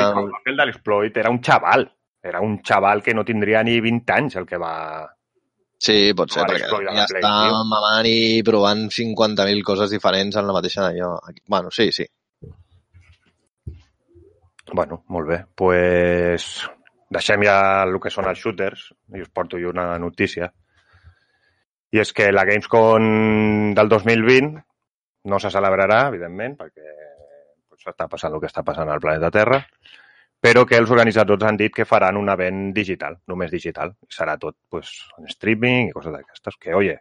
El de l'exploit era un xaval. Era un xaval que no tindria ni 20 anys el que va... Sí, pot ser, perquè ja Play, està tio. mamant i provant 50.000 coses diferents en la mateixa d'allò. Bueno, sí, sí. Bueno, molt bé. pues deixem ja el que són els shooters i us porto jo una notícia. I és que la Gamescom del 2020 no se celebrarà, evidentment, perquè pues, està passant el que està passant al planeta Terra, però que els organitzadors han dit que faran un event digital, només digital. Serà tot pues, en streaming i coses d'aquestes, que, oye,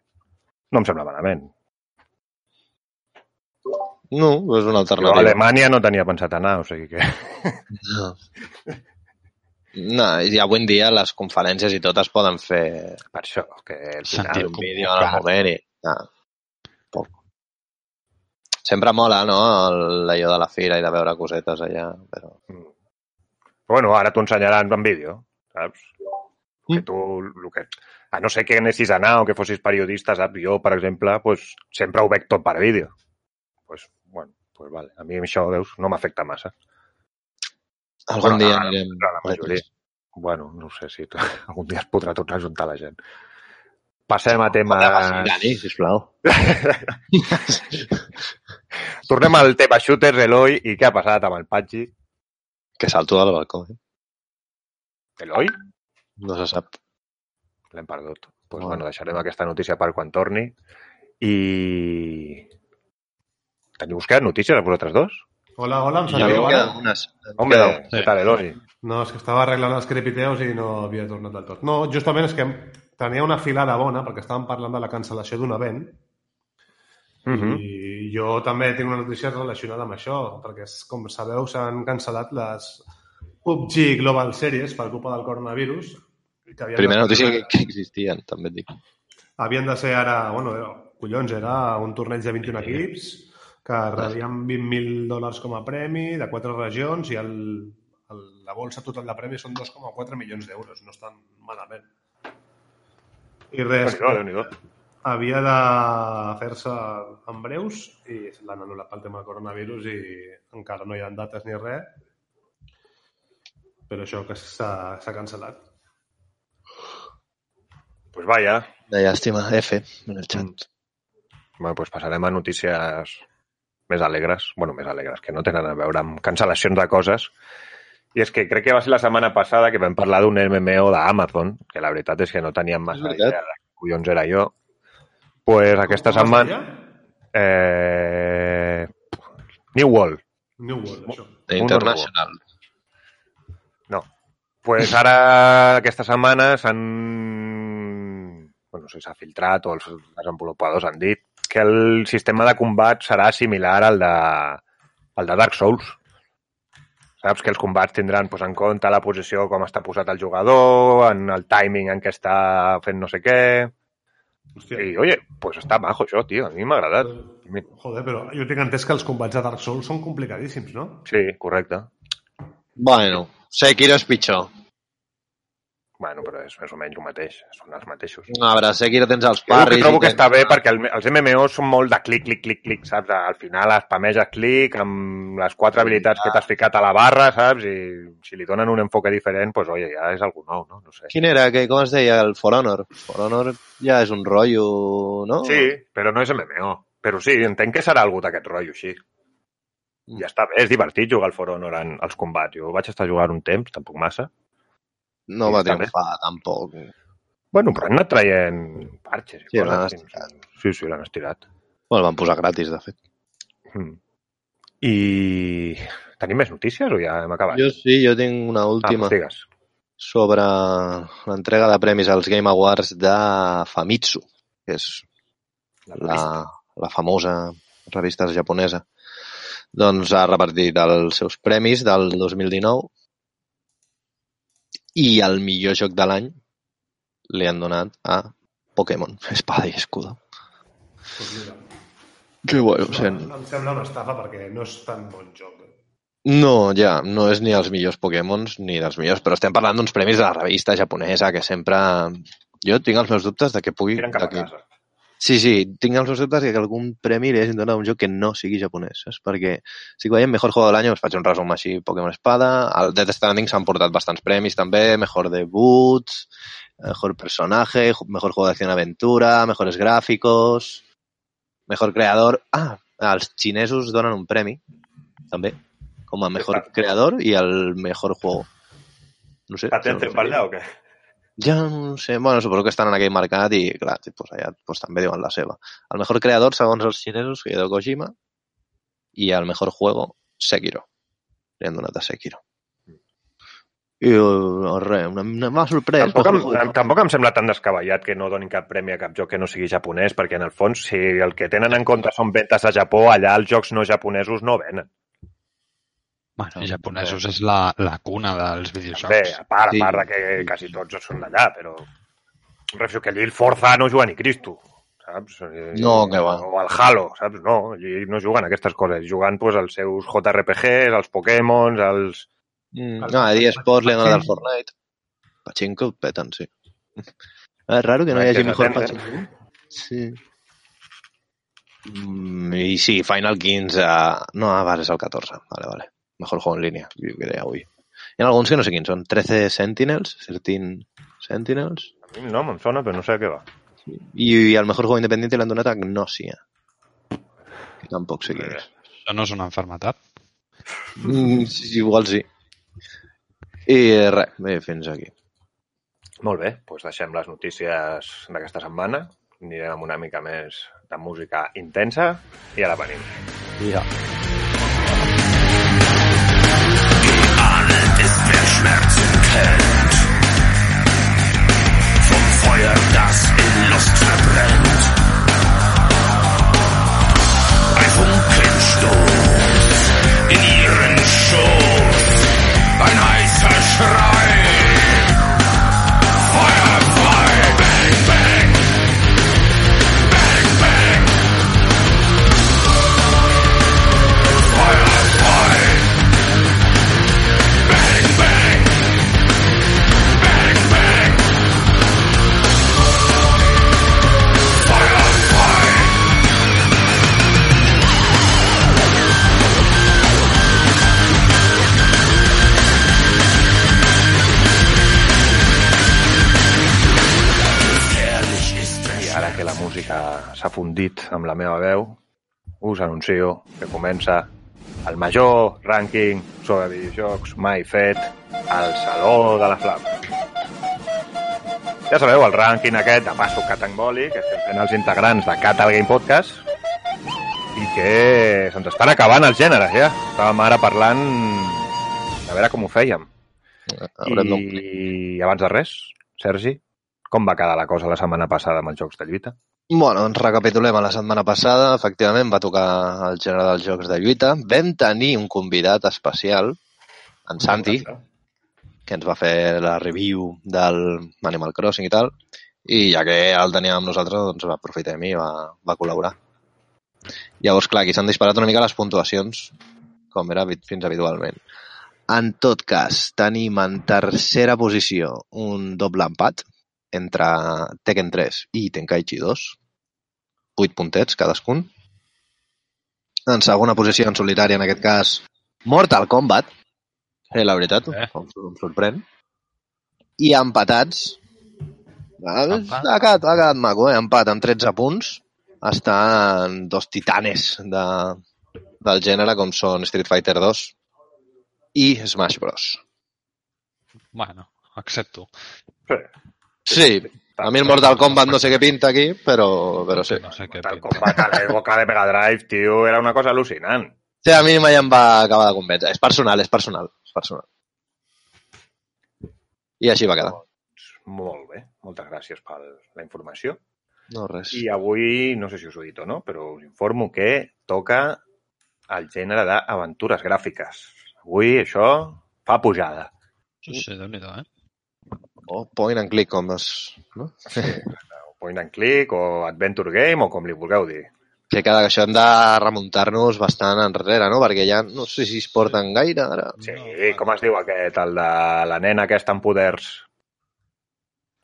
no em sembla malament. No, és una Jo a alternativa. Alemanya no tenia pensat anar, o sigui que... No. (laughs) No, i avui en dia les conferències i tot es poden fer Per això, que Sentit final... un vídeo en el moment i... Ah. Poc. Sempre mola, no?, el- allò de la fira i de veure cosetes allà, però... Però bueno, ara t'ho ensenyaran en vídeo, saps? Que Mm. tu, el que, a no ser que anessis a anar o que fossis periodista, saps? Jo, per exemple, pues, sempre ho veig tot per vídeo. Pues, bueno, pues vale. A mi això, veus, no m'afecta massa. Algun Bueno, dia la- anirem... la majoria. Bueno, no sé si (laughs) algun dia es podrà tot ajuntar la gent. Passem a temes... Dani, sisplau. (laughs) Tornem al tema shooters, Eloi, i què ha passat amb el Patxi? Que salto del balcó, eh? Eloi? No se sap. L'hem perdut. Pues, No. bueno, deixarem aquesta notícia per quan torni. I... Teniu buscat notícies a vosaltres dos? Hola, hola, em sentiu ara? queden unes. Home, Queda- què tal, Eloi? No, és que estava arreglant els crepiteus i no havia tornat del tot. No, justament és que tenia una filada bona perquè estàvem parlant de la cancel·lació d'un event Uh -huh. i jo també tinc una notícia relacionada amb això, perquè, és- com sabeu, s'han cancel·lat les PUBG Global Series per culpa del coronavirus. Que Primera notícia que, que existien, també et dic. Havien de ser ara, bueno, collons, era un torneig de 21 equips que rebien 20.000 dòlars com a premi de quatre regions i el, el, la bolsa total de premis són 2,4 milions d'euros. No estan malament. I res, Déu-n'hi-do. havia de fer-se en breus i l'han anul·lat pel tema del coronavirus i encara no hi ha dates ni res. Però això que s'ha s'ha cancel·lat. Pues vaya. De llàstima, F, en el xat. Bueno, pues passarem a notícies més alegres. bueno, més alegres, que no tenen a veure amb cancel·lacions de coses. I és que crec que va ser la setmana passada que vam parlar d'un MMO d'Amazon, que la veritat és que no teníem massa idea de collons era jo. pues aquesta setmana... Eh... New World. New World, això. International. No. pues ara, aquesta setmana, s'han... Bueno, no sé si s'ha filtrat o els desenvolupadors han dit que el sistema de combat serà similar al de, al de Dark Souls. Saps que els combats tindran pues, en compte la posició, com està posat el jugador, en el timing en què està fent no sé què... Hòstia. I, oye, pues està majo això, tio. A mi m'ha agradat. Joder, però jo tinc entès que els combats de Dark Souls són complicadíssims, no? Sí, correcte. Bueno, Sekiro és pitjor. Bueno, però és més o menys el mateix. Són els mateixos. A veure, Sekiro tens els Jo el que parris... trobo i que està bé perquè el, els MMOs són molt de clic, clic, clic, clic, saps? Al final spameges clic amb les quatre habilitats que t'has ficat a la barra, saps? I si li donen un enfoque diferent, pues, oye, ja és algú nou, no? No sé. Quin era? Que, com es deia? El For Honor. For Honor ja és un rotllo, no? Sí, però no és MMO. Però sí, entenc que serà algú d'aquest rotllo, així. Ja està bé, és divertit jugar al For Honor en els combats. Jo vaig estar jugant un temps, tampoc massa. No Sí, va està bé. triomfar, tampoc. Bueno, però han anat traient parxes i Sí, l'han així. Sí, sí, l'han estirat. Bueno, el van posar gratis, de fet. Mm. I tenim més notícies o ja hem acabat? Jo sí, jo tinc una ah, última pues digues. sobre l'entrega de premis als Game Awards de Famitsu, que és la, la famosa revista japonesa. Doncs ha repartit els seus premis del 2019 i el millor joc de l'any li han donat a Pokémon, Espada i Escudo. Pues mira, Que bueno, no, sent... em sembla una estafa perquè no és tan bon joc. No, ja, no és ni els millors Pokémons ni dels millors, però estem parlant d'uns premis de la revista japonesa que sempre... Jo tinc els meus dubtes de que pugui... Tiren cap a casa. Sí, sí, tinc dubtes de que algun premi li hagin donat a un joc que no sigui japonès, saps? Perquè si que veiem Mejor Juego de l'any, us faig un resum així, Pokémon Espada, al Death Stranding s'han portat bastants premis també, Mejor Debut, Mejor Personaje, Mejor Juego de Acción Aventura, Mejores Gráficos, Mejor Creador... Ah, els xinesos donen un premi, també, com a Mejor Creador i el Mejor Juego. No sé. Per allà o què? Ja no sé, bueno, suposo que estan en aquell mercat i, clar, pues allà pues, també diuen la seva. El mejor creador, segons els xinesos, Hideo Kojima, i el mejor juego, Sekiro. Li han donat a Sekiro. I uh, res, una, una m'ha sorprès. Tampoc em, em, tampoc em sembla tan descabellat que no donin cap premi a cap joc que no sigui japonès, perquè en el fons, si el que tenen en compte són ventes a Japó, allà els jocs no japonesos no venen. Bueno, els japonesos és la, la cuna dels Bé, videojocs. a part, Sí. a part de que quasi tots són d'allà, però... Em refereixo que allí el Forza no juga ni Cristo, saps? No, que va. O el Halo, saps? No, allí no juguen aquestes coses. Juguen pues, els seus JRPGs, els Pokémons, els... Mm, no, a eSports li han al Fortnite. Pachinko, peten, sí. (laughs) És raro que no hi hagi mejor s'atén, Pachinko. Sí. Mm, I sí, Final 15... Uh... No, ah, vale, és el 14. Vale, vale. Mejor juego en línia, jo crec, avui. Hi ha alguns que no sé quins són. 13 Sentinels, 13 Sentinels, A mi no, em sona, però no sé a què va. i, i el mejor juego independiente l'han donat a Gnosia. Que tampoc sé quin és. Això no és una enfermetat? Mm, sí, igual sí. I res, bé, fins aquí. Molt bé, doncs deixem les notícies d'aquesta setmana. Anirem amb una mica més de música intensa i ara venim. Ja. ist Kennt. Vom Feuer, das in Lust verbrennt. Ein Funkenstoß in ihren Schoß. Ein heißer Schrei. S'ha fundit amb la meva veu, us anuncio que comença el major rànquing sobre videojocs mai fet al Saló de la Flama. Ja sabeu, el rànquing aquest de passo catangoli que estem fent els integrants de Catal Game Podcast i que se'ns estan acabant els gèneres, ja. Estàvem ara parlant de veure com ho fèiem. Haurem d'omplir. I abans de res, Sergi, com va quedar la cosa la setmana passada amb els jocs de lluita? Bueno, doncs recapitulem. A la setmana passada, efectivament, va tocar el gènere dels jocs de lluita. Vam tenir un convidat especial, en Santi, que ens va fer la review del Animal Crossing i tal, i ja que el teníem amb nosaltres, doncs aprofitem i va, va col·laborar. Llavors, clar, aquí s'han disparat una mica les puntuacions, com era fins habitualment. En tot cas, tenim en tercera posició un doble empat entre Tekken 3 i Tenkaichi 2, 8 puntets cadascun. En segona posició en solitari, en aquest cas, Mortal Kombat, eh, la veritat, Eh. em, em sorprèn. I empatats, ha, Empat. ha, quedat, ha quedat maco, eh? empat amb 13 punts, estan dos titanes de, del gènere com són Street Fighter 2 i Smash Bros. Bueno, accepto. Sí, a mi el Mortal Kombat no sé què pinta aquí, però, però sí. No sé què Tal pinta. combat a l'època de Mega Drive, tio, era una cosa al·lucinant. Sí, a mi mai em va acabar de convèncer. És personal, és personal. És personal. I així va quedar. Molt bé, moltes gràcies per la informació. No, res. I avui, no sé si us ho he dit o no, però us informo que toca el gènere d'aventures gràfiques. Avui això fa pujada. Sí, sí, déu nhi eh? Oh, point and click, com es... No? O point and click, o adventure game, o com li vulgueu dir. Que cada això hem de remuntar-nos bastant enrere, no? Perquè ja no sé si es porten gaire ara. Sí, No, com es diu aquest, el de la nena aquesta amb poders?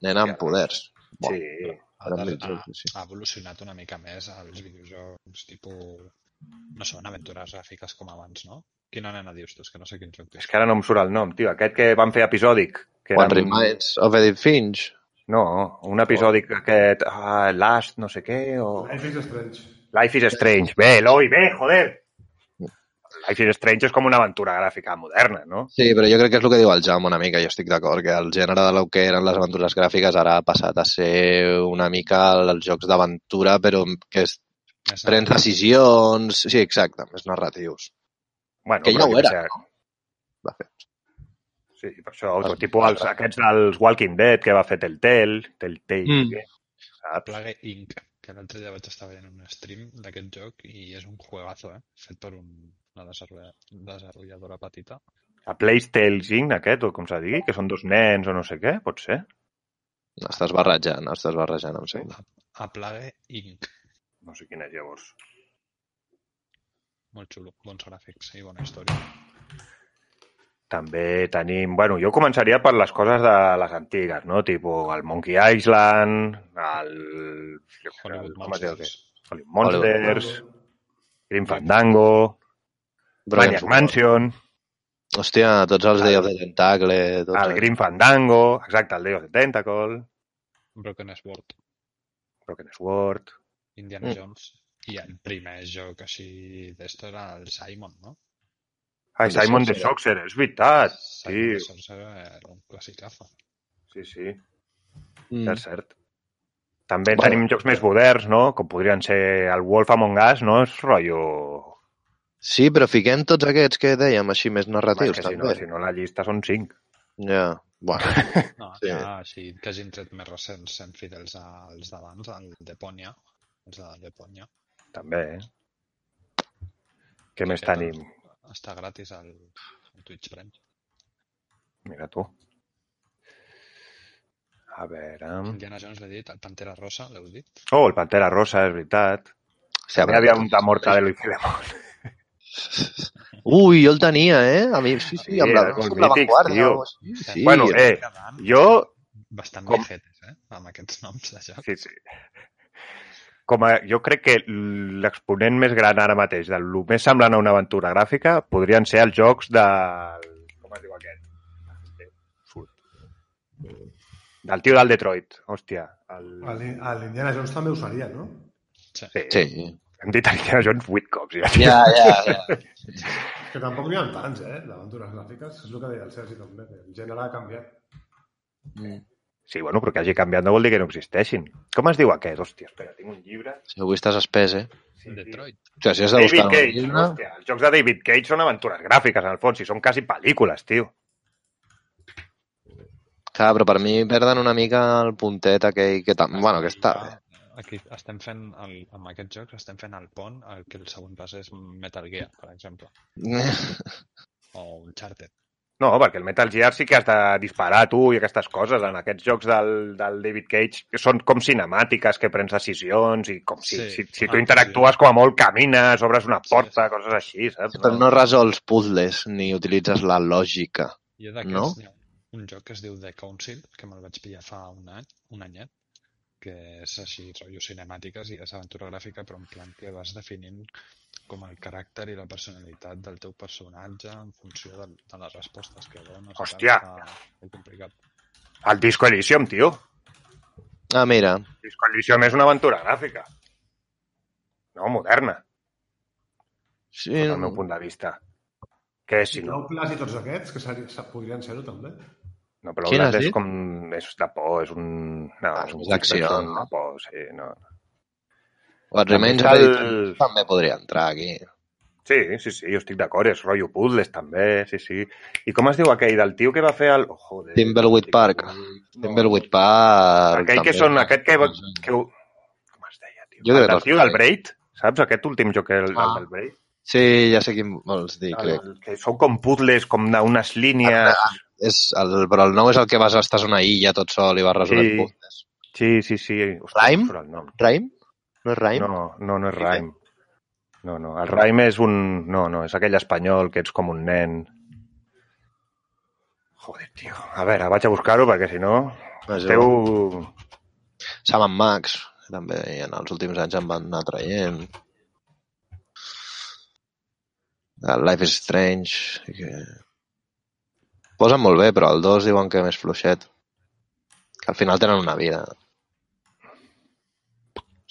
Nena amb poders. Bo, Sí, Ha, Ara ha, sí. ha evolucionat una mica més els videojocs tipus... No són aventures gràfiques com abans, no? Quina nena dius tu? És que no sé quin joc és és. que ara no em surt el nom, tio. Aquest que van fer episòdic. Que One era- Reminds of Edith Finch. No, un episòdic aquest... Ah, Last, no sé què, o... Life is Strange. Life is Strange. Bé, Eloi, bé, joder! Life is Strange és com una aventura gràfica moderna, no? Sí, però jo crec que és el que diu el Jaume una mica, jo estic d'acord, que el gènere de lo que eren les aventures gràfiques ara ha passat a ser una mica els jocs d'aventura, però que es Més prens decisions... Sí, exacte, més narratius. Bueno, Que ja ho era, sé, De fet. Sí, per això, Els- els, tipus els, aquests dels Walking Dead que va fer Telltale, Telltale, Mm. saps? Plague Inc., que l'altre dia vaig estar veient un stream d'aquest joc i és un juegazo, eh? Fet per un, una desenvolupadora petita. A Playstale Inc., aquest, o com s'ha dit, que són dos nens o no sé què, pot ser? Estàs barrejant, estàs barrejant, em sembla. A, a Plague Inc. No sé quin és llavors. Molt xulo, bons gràfics i bona història. També tenim... Bueno, jo començaria per les coses de les antigues, no? Tipo el Monkey Island, el... Hollywood el Monsters. Hollywood Monsters, Grim Fandango, Brian Maniac. Mansion, Hòstia, tots els Day of the Tentacle... Tots el Grim Fandango, exacte, el Day of the Tentacle, Broken Sword, Broken Sword... Indiana Mm. Jones. I el primer joc així d'esto era el Simon, no? Ai, Simon de. Soxer, és veritat. Simon de Sí, Sorcerer era un classicazo. sí, sí, Mm. és cert. També Bueno. tenim jocs més moderns, no? Com podrien ser el Wolf Among Us, no? És rotllo... Sí, però fiquem tots aquests que dèiem, així més narratius, que si no, també. si no la llista són cinc. Ja, bueno. (laughs) No, Sí. ja, així que hagin tret més recents sent fidels als d'abans, el Deponia, els de Deponia. També, eh? Què més tenim? Està gratis al, al Twitch Prime. Mira tu. A veure... Indiana Jones l'he dit, el Pantera Rosa, l'heu dit? Oh, el Pantera Rosa, és veritat. Sí, També hi havia un de Morta de Luis Filemón. (laughs) Ui, jo el tenia, eh? A mi, sí, sí, Sí, amb la, com la Vanguardia així. Sí, Bueno, eh, jo... bastant com- viejetes, eh? Amb aquests noms de joc. Sí, sí. Com a, jo crec que l'exponent més gran ara mateix del lo més semblant a una aventura gràfica podrien ser els jocs del... Com es diu aquest? Surt. Del tio del Detroit, hòstia. El... A l'Indiana Jones també ho seria, no? Sí. Sí. Hem dit Indiana Jones 8 cops. Ja. Ja, ja, ja. Que tampoc n'hi ha tants, eh, d'aventures gràfiques. És el que deia el Sergi també, que el gènere ha canviat. Mm. Sí, bueno, però que hagi canviat no vol dir que no existeixin. Com es diu aquest? Hòstia, espera, tinc un llibre. Si avui estàs espès, eh? Sí. Detroit. O sigui, si has de David buscar Cage, llibre... hòstia, els jocs de David Cage són aventures gràfiques, en el fons, i són quasi pel·lícules, tio. Clar, però per mi perden una mica el puntet aquell que... Tam... Bueno, que està bé. Aquí estem fent, el, amb aquests jocs, estem fent el pont al que el següent pas és Metal Gear, per exemple, (laughs) o Uncharted. No, perquè el Metal Gear sí que has de disparar tu i aquestes coses. En aquests jocs del, del David Cage que són com cinemàtiques, que prens decisions i com si, Sí. si, si tu Ah, interactues com a molt, camines, obres una Sí, porta, sí. coses així, saps? Però no resols puzzles ni utilitzes la lògica. Jo d'aquests No? un joc que es diu The Council, que me'l vaig pillar fa un any, un anyet, que és així, rotllo cinemàtiques i és aventura gràfica, però en plan que vas definint com el caràcter i la personalitat del teu personatge en funció de, de les respostes que dones. Hòstia. Molt complicat. El Disco Elysium, tio. Ah, mira. Disco Elysium és una aventura gràfica. No, moderna, Sí, des del meu punt de vista. Què és, si no? Outlast i tots aquests, que sa- podrien ser-ho també. No, però Quin és dit? com... És de por, és un... No, Ah, és un és d'acció, no? Por, sí, no. Remains of El- també podria entrar aquí. Sí, sí, sí, jo estic d'acord, és rotllo puzzles també, sí, sí. I com es diu aquell del tio que va fer el... Oh, joder. Thimbleweed Park. Thimbleweed Park... Aquell que també. són, aquest que... que com es deia, tio? Jo el que del els tio del. Braid, saps? Aquest últim joc, el, el Ah. del Braid. Sí, ja sé quin vols dir, crec. El, que són com puzzles, com de- unes línies... És el, però el nou és el que vas, estàs a una illa tot sol i vas resolent Sí. puzzles. Sí, sí, sí. Hòstia, Rime? el. Rime? No és Rime? No, no, no és Rime. No, no. El Rime és un... No, no, és aquell espanyol que ets com un nen. Joder, tio. A veure, vaig a buscar-ho perquè si no... No és Teu... Sam Max, també en els últims anys em van anar traient. El Life is Strange. Que... Posen molt bé, però el 2 diuen que més fluixet. Que al final tenen una vida.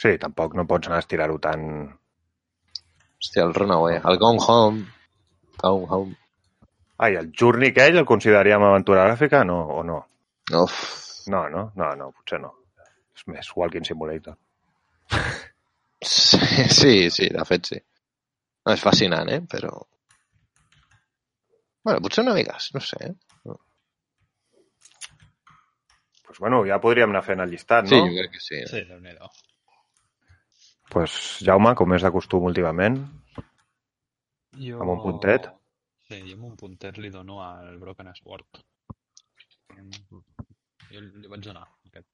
Sí, tampoc no pots anar a estirar-ho tan... Hòstia, el Runaway. El Gone Home. Gone Home. Ai, el Journey aquell el consideraríem aventura gràfica? No, o no? Uf. No, no, no, no, potser no. És més Walking Simulator. Sí, (laughs) sí, sí, de fet sí. No, és fascinant, eh? Però... Bueno, potser una mica, no sé. eh? pues bueno, ja podríem anar fent el llistat, Sí, no? jo crec que sí. Sí, déu nhi pues, Jaume, com és de costum últimament, Jo... Amb un puntet? Sí, jo amb un puntet li dono al Broken Sword. Jo li vaig donar aquest.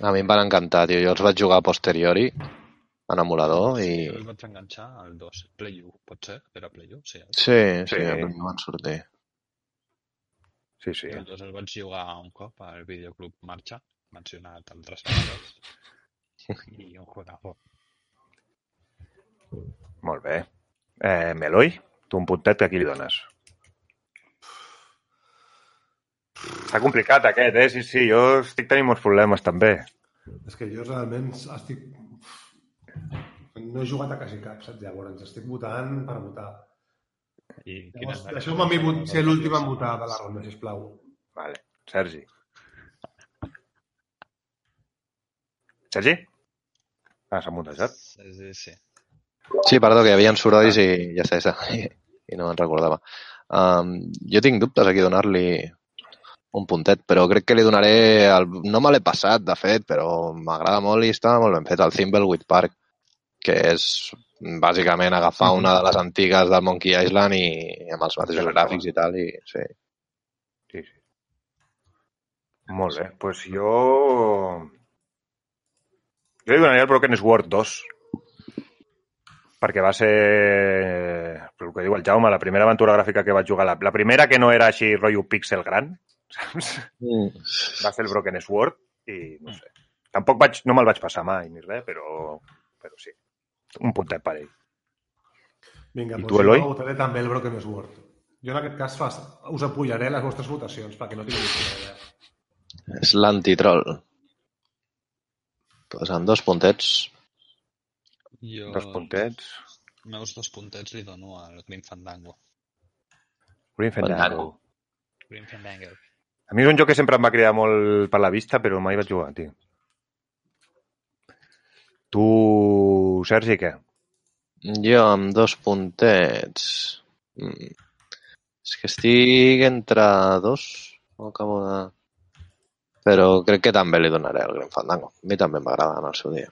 A mi em van encantar, tio. Jo els vaig jugar a posteriori en emulador i... Jo el vaig enganxar al 2. Play U, pot ser? Era Play U? Sí. Sí, sí, Sí. a mi em van sortir. sí, sí. El 2 el vaig jugar un cop al videoclub Marxa, mencionat altres vegades. (laughs) I un juegazo. Molt bé. Eh, Meloi, tu un puntet, a qui li dones? Està complicat aquest, eh? Sí, sí, jo estic tenint molts problemes també. És que jo realment estic... No he jugat a quasi cap, saps? Llavors estic votant per votar. I Llavors, deixeu-me a mi vot- ser l'últim en votar de la ronda, sisplau. Vale. Sergi. Sergi? Ah, s'ha muntejat. Sí, sí, sí. Perdó, que hi havia sorolls i ja està, ja està. I, i no me'n recordava. Um, jo tinc dubtes aquí donar-li un puntet, però crec que li donaré... El... No me l'he passat, de fet, però m'agrada molt i està molt ben fet, el Thimbleweed Park, que és bàsicament agafar una de les antigues del Monkey Island i amb els mateixos Sí, gràfics i tal, i sí. Sí, sí. Molt bé. Doncs pues jo... Jo li donaria el Broken Sword 2. Perquè va ser, per el que diu el Jaume, la primera aventura gràfica que vaig jugar. La, la primera que no era així rotllo pixel gran, (laughs) saps? Mm. Va ser el Broken Sword i no sé. Tampoc vaig, no me'l vaig passar mai ni res, però, però sí. Un puntet per ell. Vinga, I doncs tu, Eloi? jo votaré també el Broken Sword. Jo en aquest cas fas, us apullaré les vostres votacions perquè no tinc idea. És l'antitroll. Pues amb dos puntets. Jo, Dos puntets. meus dos puntets li dono al Grim Fandango. Green Fandango. Grim Fandango. A mi és un joc que sempre em va cridar molt per la vista, però mai vaig jugar, tio. Tu, Sergi, què? Jo amb dos puntets... Mm. És que estic entre dos. No acabo de... Però crec que també li donaré el Grim Fandango. A mi també m'agrada en el seu dia.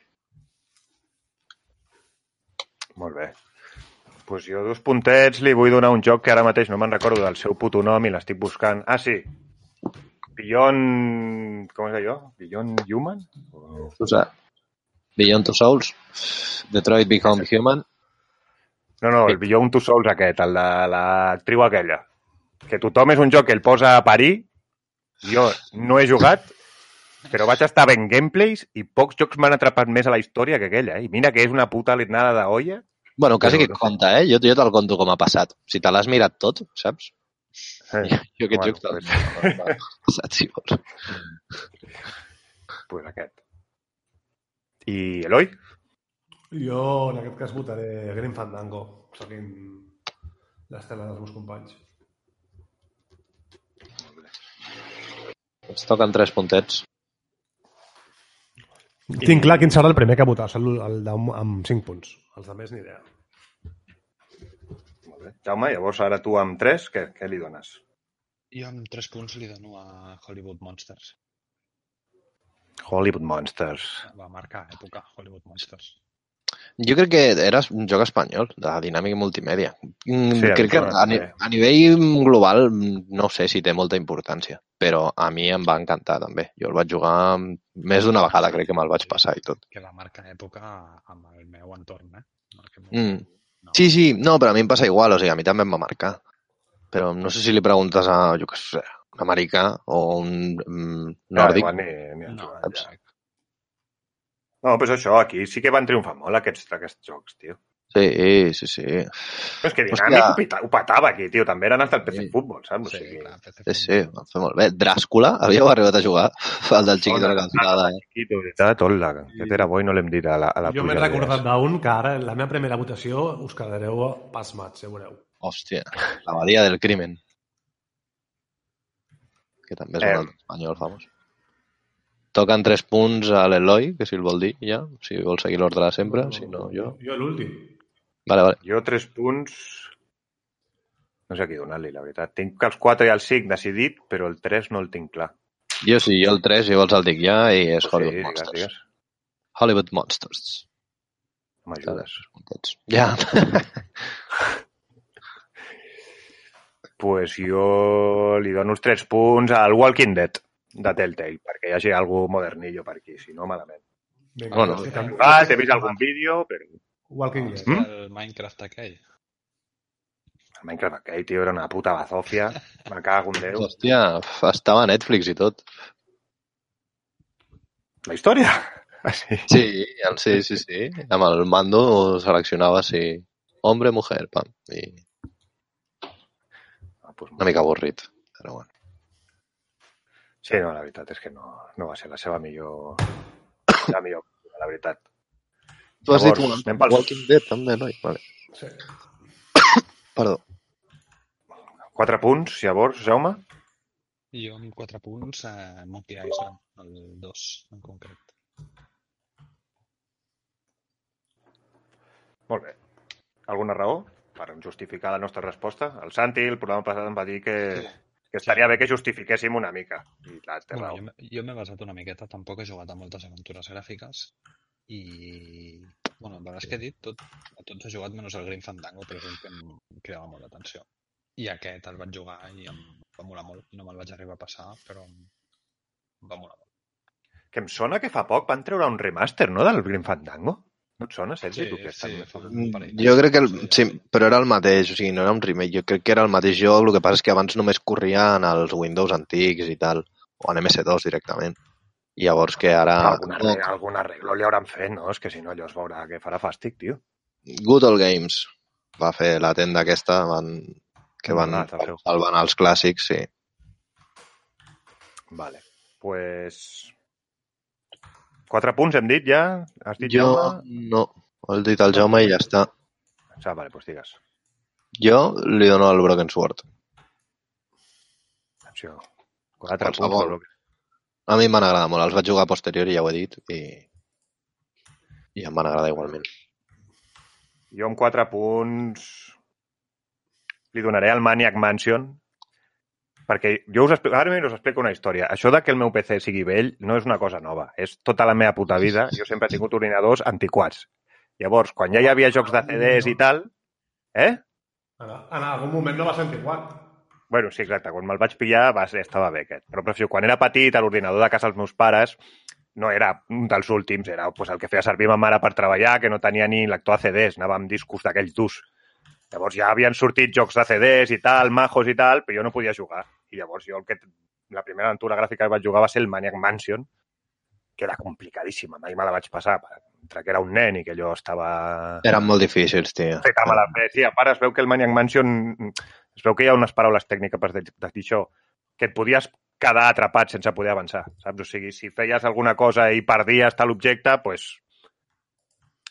Molt bé. Doncs pues jo dos puntets li vull donar un joc que ara mateix no me'n recordo del seu puto nom i l'estic buscant. Ah, sí. Beyond... Com és allò? Beyond Human? O- sigui, Beyond Two Souls, Detroit Become Human, No, no, el Beyond Two Souls aquest, el de l'actriu aquella. Que tothom és un joc que el posa a parir. Jo no he jugat, però vaig estar veient gameplays i pocs jocs m'han atrapat més a la història que aquella. Eh? I mira que és una puta litnada d'olla. Bueno, quasi Però que compta, eh? Jo, jo te'l conto com ha passat. Si te l'has mirat tot, saps? Eh, Jo aquest Bueno, joc te'l (laughs) passat, si vols. pues aquest. I Eloi? Jo en aquest cas votaré Grim Fandango, seguint l'estela dels meus companys. Ens toquen tres puntets. Tinc clar quin serà el primer que votar, el, el de, amb 5 punts. Els de més ni idea. Molt bé. Jaume, llavors ara tu amb 3, què, què li dones? Jo amb tres punts li dono a Hollywood Monsters. Hollywood Monsters. Va marcar època, Hollywood Monsters. Jo crec que era un joc espanyol, de dinàmica multimèdia. Mm, Sí, crec que a, ni, a nivell global no sé si té molta importància, però a mi em va encantar també. Jo el vaig jugar més d'una vegada, crec que me'l vaig passar i tot. Que va marcar època amb el meu entorn, eh? Mm. no. Sí, sí, no, però a mi em passa igual, o sigui, a mi també em va marcar. Però no sé si li preguntes a, jo què sé, un americà o un mm, nòrdic. Ah, igual ni, ni No, no, ja. No, però això, aquí sí que van triomfar molt aquests, aquests jocs, tio. Sí, sí, sí. Però és que Hòstia. Dinàmic ho, peta, ho petava aquí, tio. També eren hasta el PC Sí. Futbol, saps? O Sí, sigui, clar, PC Sí, sí, ho van fer molt bé. Dràscula, havíeu arribat a jugar? El del xiquito de la cancelada, eh? Chiquito, veritat, hola. Aquest era bo i no l'hem dit a la, a la jo m'he recordat d'un que ara, en la meva primera votació, us quedareu pasmats, ja veureu. Hòstia, la badia del crimen. Que també és un Eh. altre espanyol famós. Toquen tres punts a l'Eloi, que si el vol dir ja, si vol seguir l'ordre de sempre, si no, jo... Jo l'últim. Vale, vale. Jo tres punts... No sé a qui donar-li, la veritat. Tinc els 4 i el 5 decidit, però el 3 no el tinc clar. Jo sí, jo el 3, si vols el dic ja, i és Sí, Hollywood digues, Monsters. digues. Hollywood Monsters. M'ajudes. Ja. (laughs) pues jo li dono uns 3 punts al Walking Dead de Telltale, perquè hi hagi algú modernillo per aquí, si no, malament. Vinga, Bueno, doncs, que- Ah, he vist algun vídeo, però Walking Dead. Mm? El Minecraft aquell. el Minecraft aquell, tio, era una puta bazòfia. Me cago en Déu. Hòstia, estava a Netflix i tot. La història? Ah, sí. Sí, sí, sí, sí. Amb el mando seleccionava si hombre, mujer, pam. I Ah, pues, una mica avorrit, però bueno. Sí, no, la veritat és que no, no va ser la seva millor... La millor, la veritat. Tu has dit Llavors, un anem pels- Walking Dead, també, noi? Vale. Sí. Perdó. 4 punts, llavors, Jaume? Jo amb 4 punts, eh, Monkey Island, el 2 en concret. Molt bé. Alguna raó per justificar la nostra resposta? El Santi, el programa passat, em va dir que, Sí. Que estaria bé que justifiquéssim una mica. I clar, té Bueno, raó. jo, jo m'he basat una miqueta, tampoc he jugat a moltes aventures gràfiques i, bueno, de les que he dit, tot, a tots he jugat menys el Green Fandango, però és un que em cridava molt l'atenció. I aquest el vaig jugar i em va molar molt. No me'l vaig arribar a passar, però em va molar molt. Que em sona que fa poc van treure un remaster, no?, del Green Fandango. No et sona, Sergi? Sí, tu que sí, parell Jo crec que... El, sí, però era el mateix, o sigui, no era un remake. Jo crec que era el mateix joc, el que passa és que abans només corria en els Windows antics i tal, o en MS2 directament. I llavors que ara... Algun, arreglo, algun arreglo li hauran fet, no? És que si no, allò es veurà que farà fàstic, tio. Good Old Games va fer la tenda aquesta, van, que van greu. salvant els clàssics, sí. Vale. Pues... Quatre punts hem dit ja? Has dit Jo Jaume? no, ho he dit al Jaume i ja està. Ah, vale, pues digues. Jo li dono al Broken Sword. Atenció. Quatre punts. Qualsevol. al bloc. A mi em van agradar molt, els vaig jugar a posteriori, ja ho he dit, i, i em van agradar igualment. Jo amb quatre punts li donaré al Maniac Mansion perquè jo us explico, ara us explico una història. Això de que el meu PC sigui vell no és una cosa nova. És tota la meva puta vida. Jo sempre he tingut ordinadors antiquats. Llavors, quan ja hi havia jocs de CDs i tal... Eh? En, algun moment no va sentir quart. Bueno, sí, exacte. Quan me'l vaig pillar va ser, estava bé aquest. Però prefereixo, quan era petit, a l'ordinador de casa dels meus pares no era un dels últims, era pues, el que feia servir ma mare per treballar, que no tenia ni lector de CDs, anava amb discos d'aquells durs. Llavors ja havien sortit jocs de CDs i tal, majos i tal, però jo no podia jugar. I llavors jo el que... La primera aventura gràfica que vaig jugar va ser el Maniac Mansion, que era complicadíssima, mai me la vaig passar, entre que era un nen i que jo estava Eren molt difícils, tio. fet a mala fe. Sí, a part es veu que el Maniac Mansion... Es veu que hi ha unes paraules tècniques per dir això, que et podies quedar atrapat sense poder avançar, saps? O sigui, si feies alguna cosa i perdies tal objecte, pues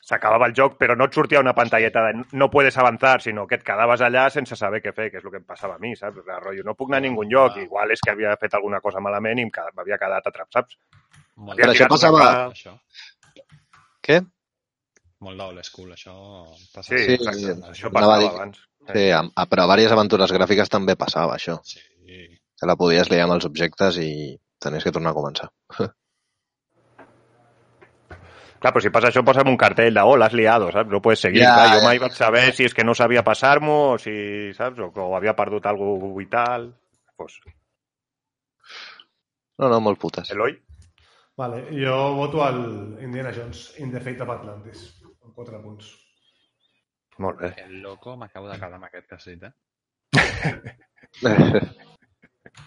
s'acabava el joc, però no et sortia una pantalleta de no puedes avançar, sinó que et quedaves allà sense saber què fer, que és el que em passava a mi, saps? De rotllo, no puc anar a ningú lloc, igual és que havia fet alguna cosa malament i m'havia quedat atrapat, saps? Molt, Però això passava- cara- això. Què? Molt d'old school, això. Passa Sí, Sí, exacte. sí, Això passava dir- abans. Sí, a, a, però a diverses aventures gràfiques també passava això. Sí. Que la podies liar amb els objectes i tenies que tornar a començar. (laughs) Clar, però si passa això, posa'm un cartell de, oh, l'has liado, saps? No puedes seguir. Ja, Clar, jo ja. mai vaig saber si és que no sabia passar-m'ho o si, saps? O que o havia perdut alguna cosa i tal. Pues, No, no, molt putes. Eloi? Vale, jo voto al Indiana Jones in the Fate of Atlantis, amb 4 punts. Molt bé. El loco m'acabo de quedar amb aquest dit, eh? (laughs)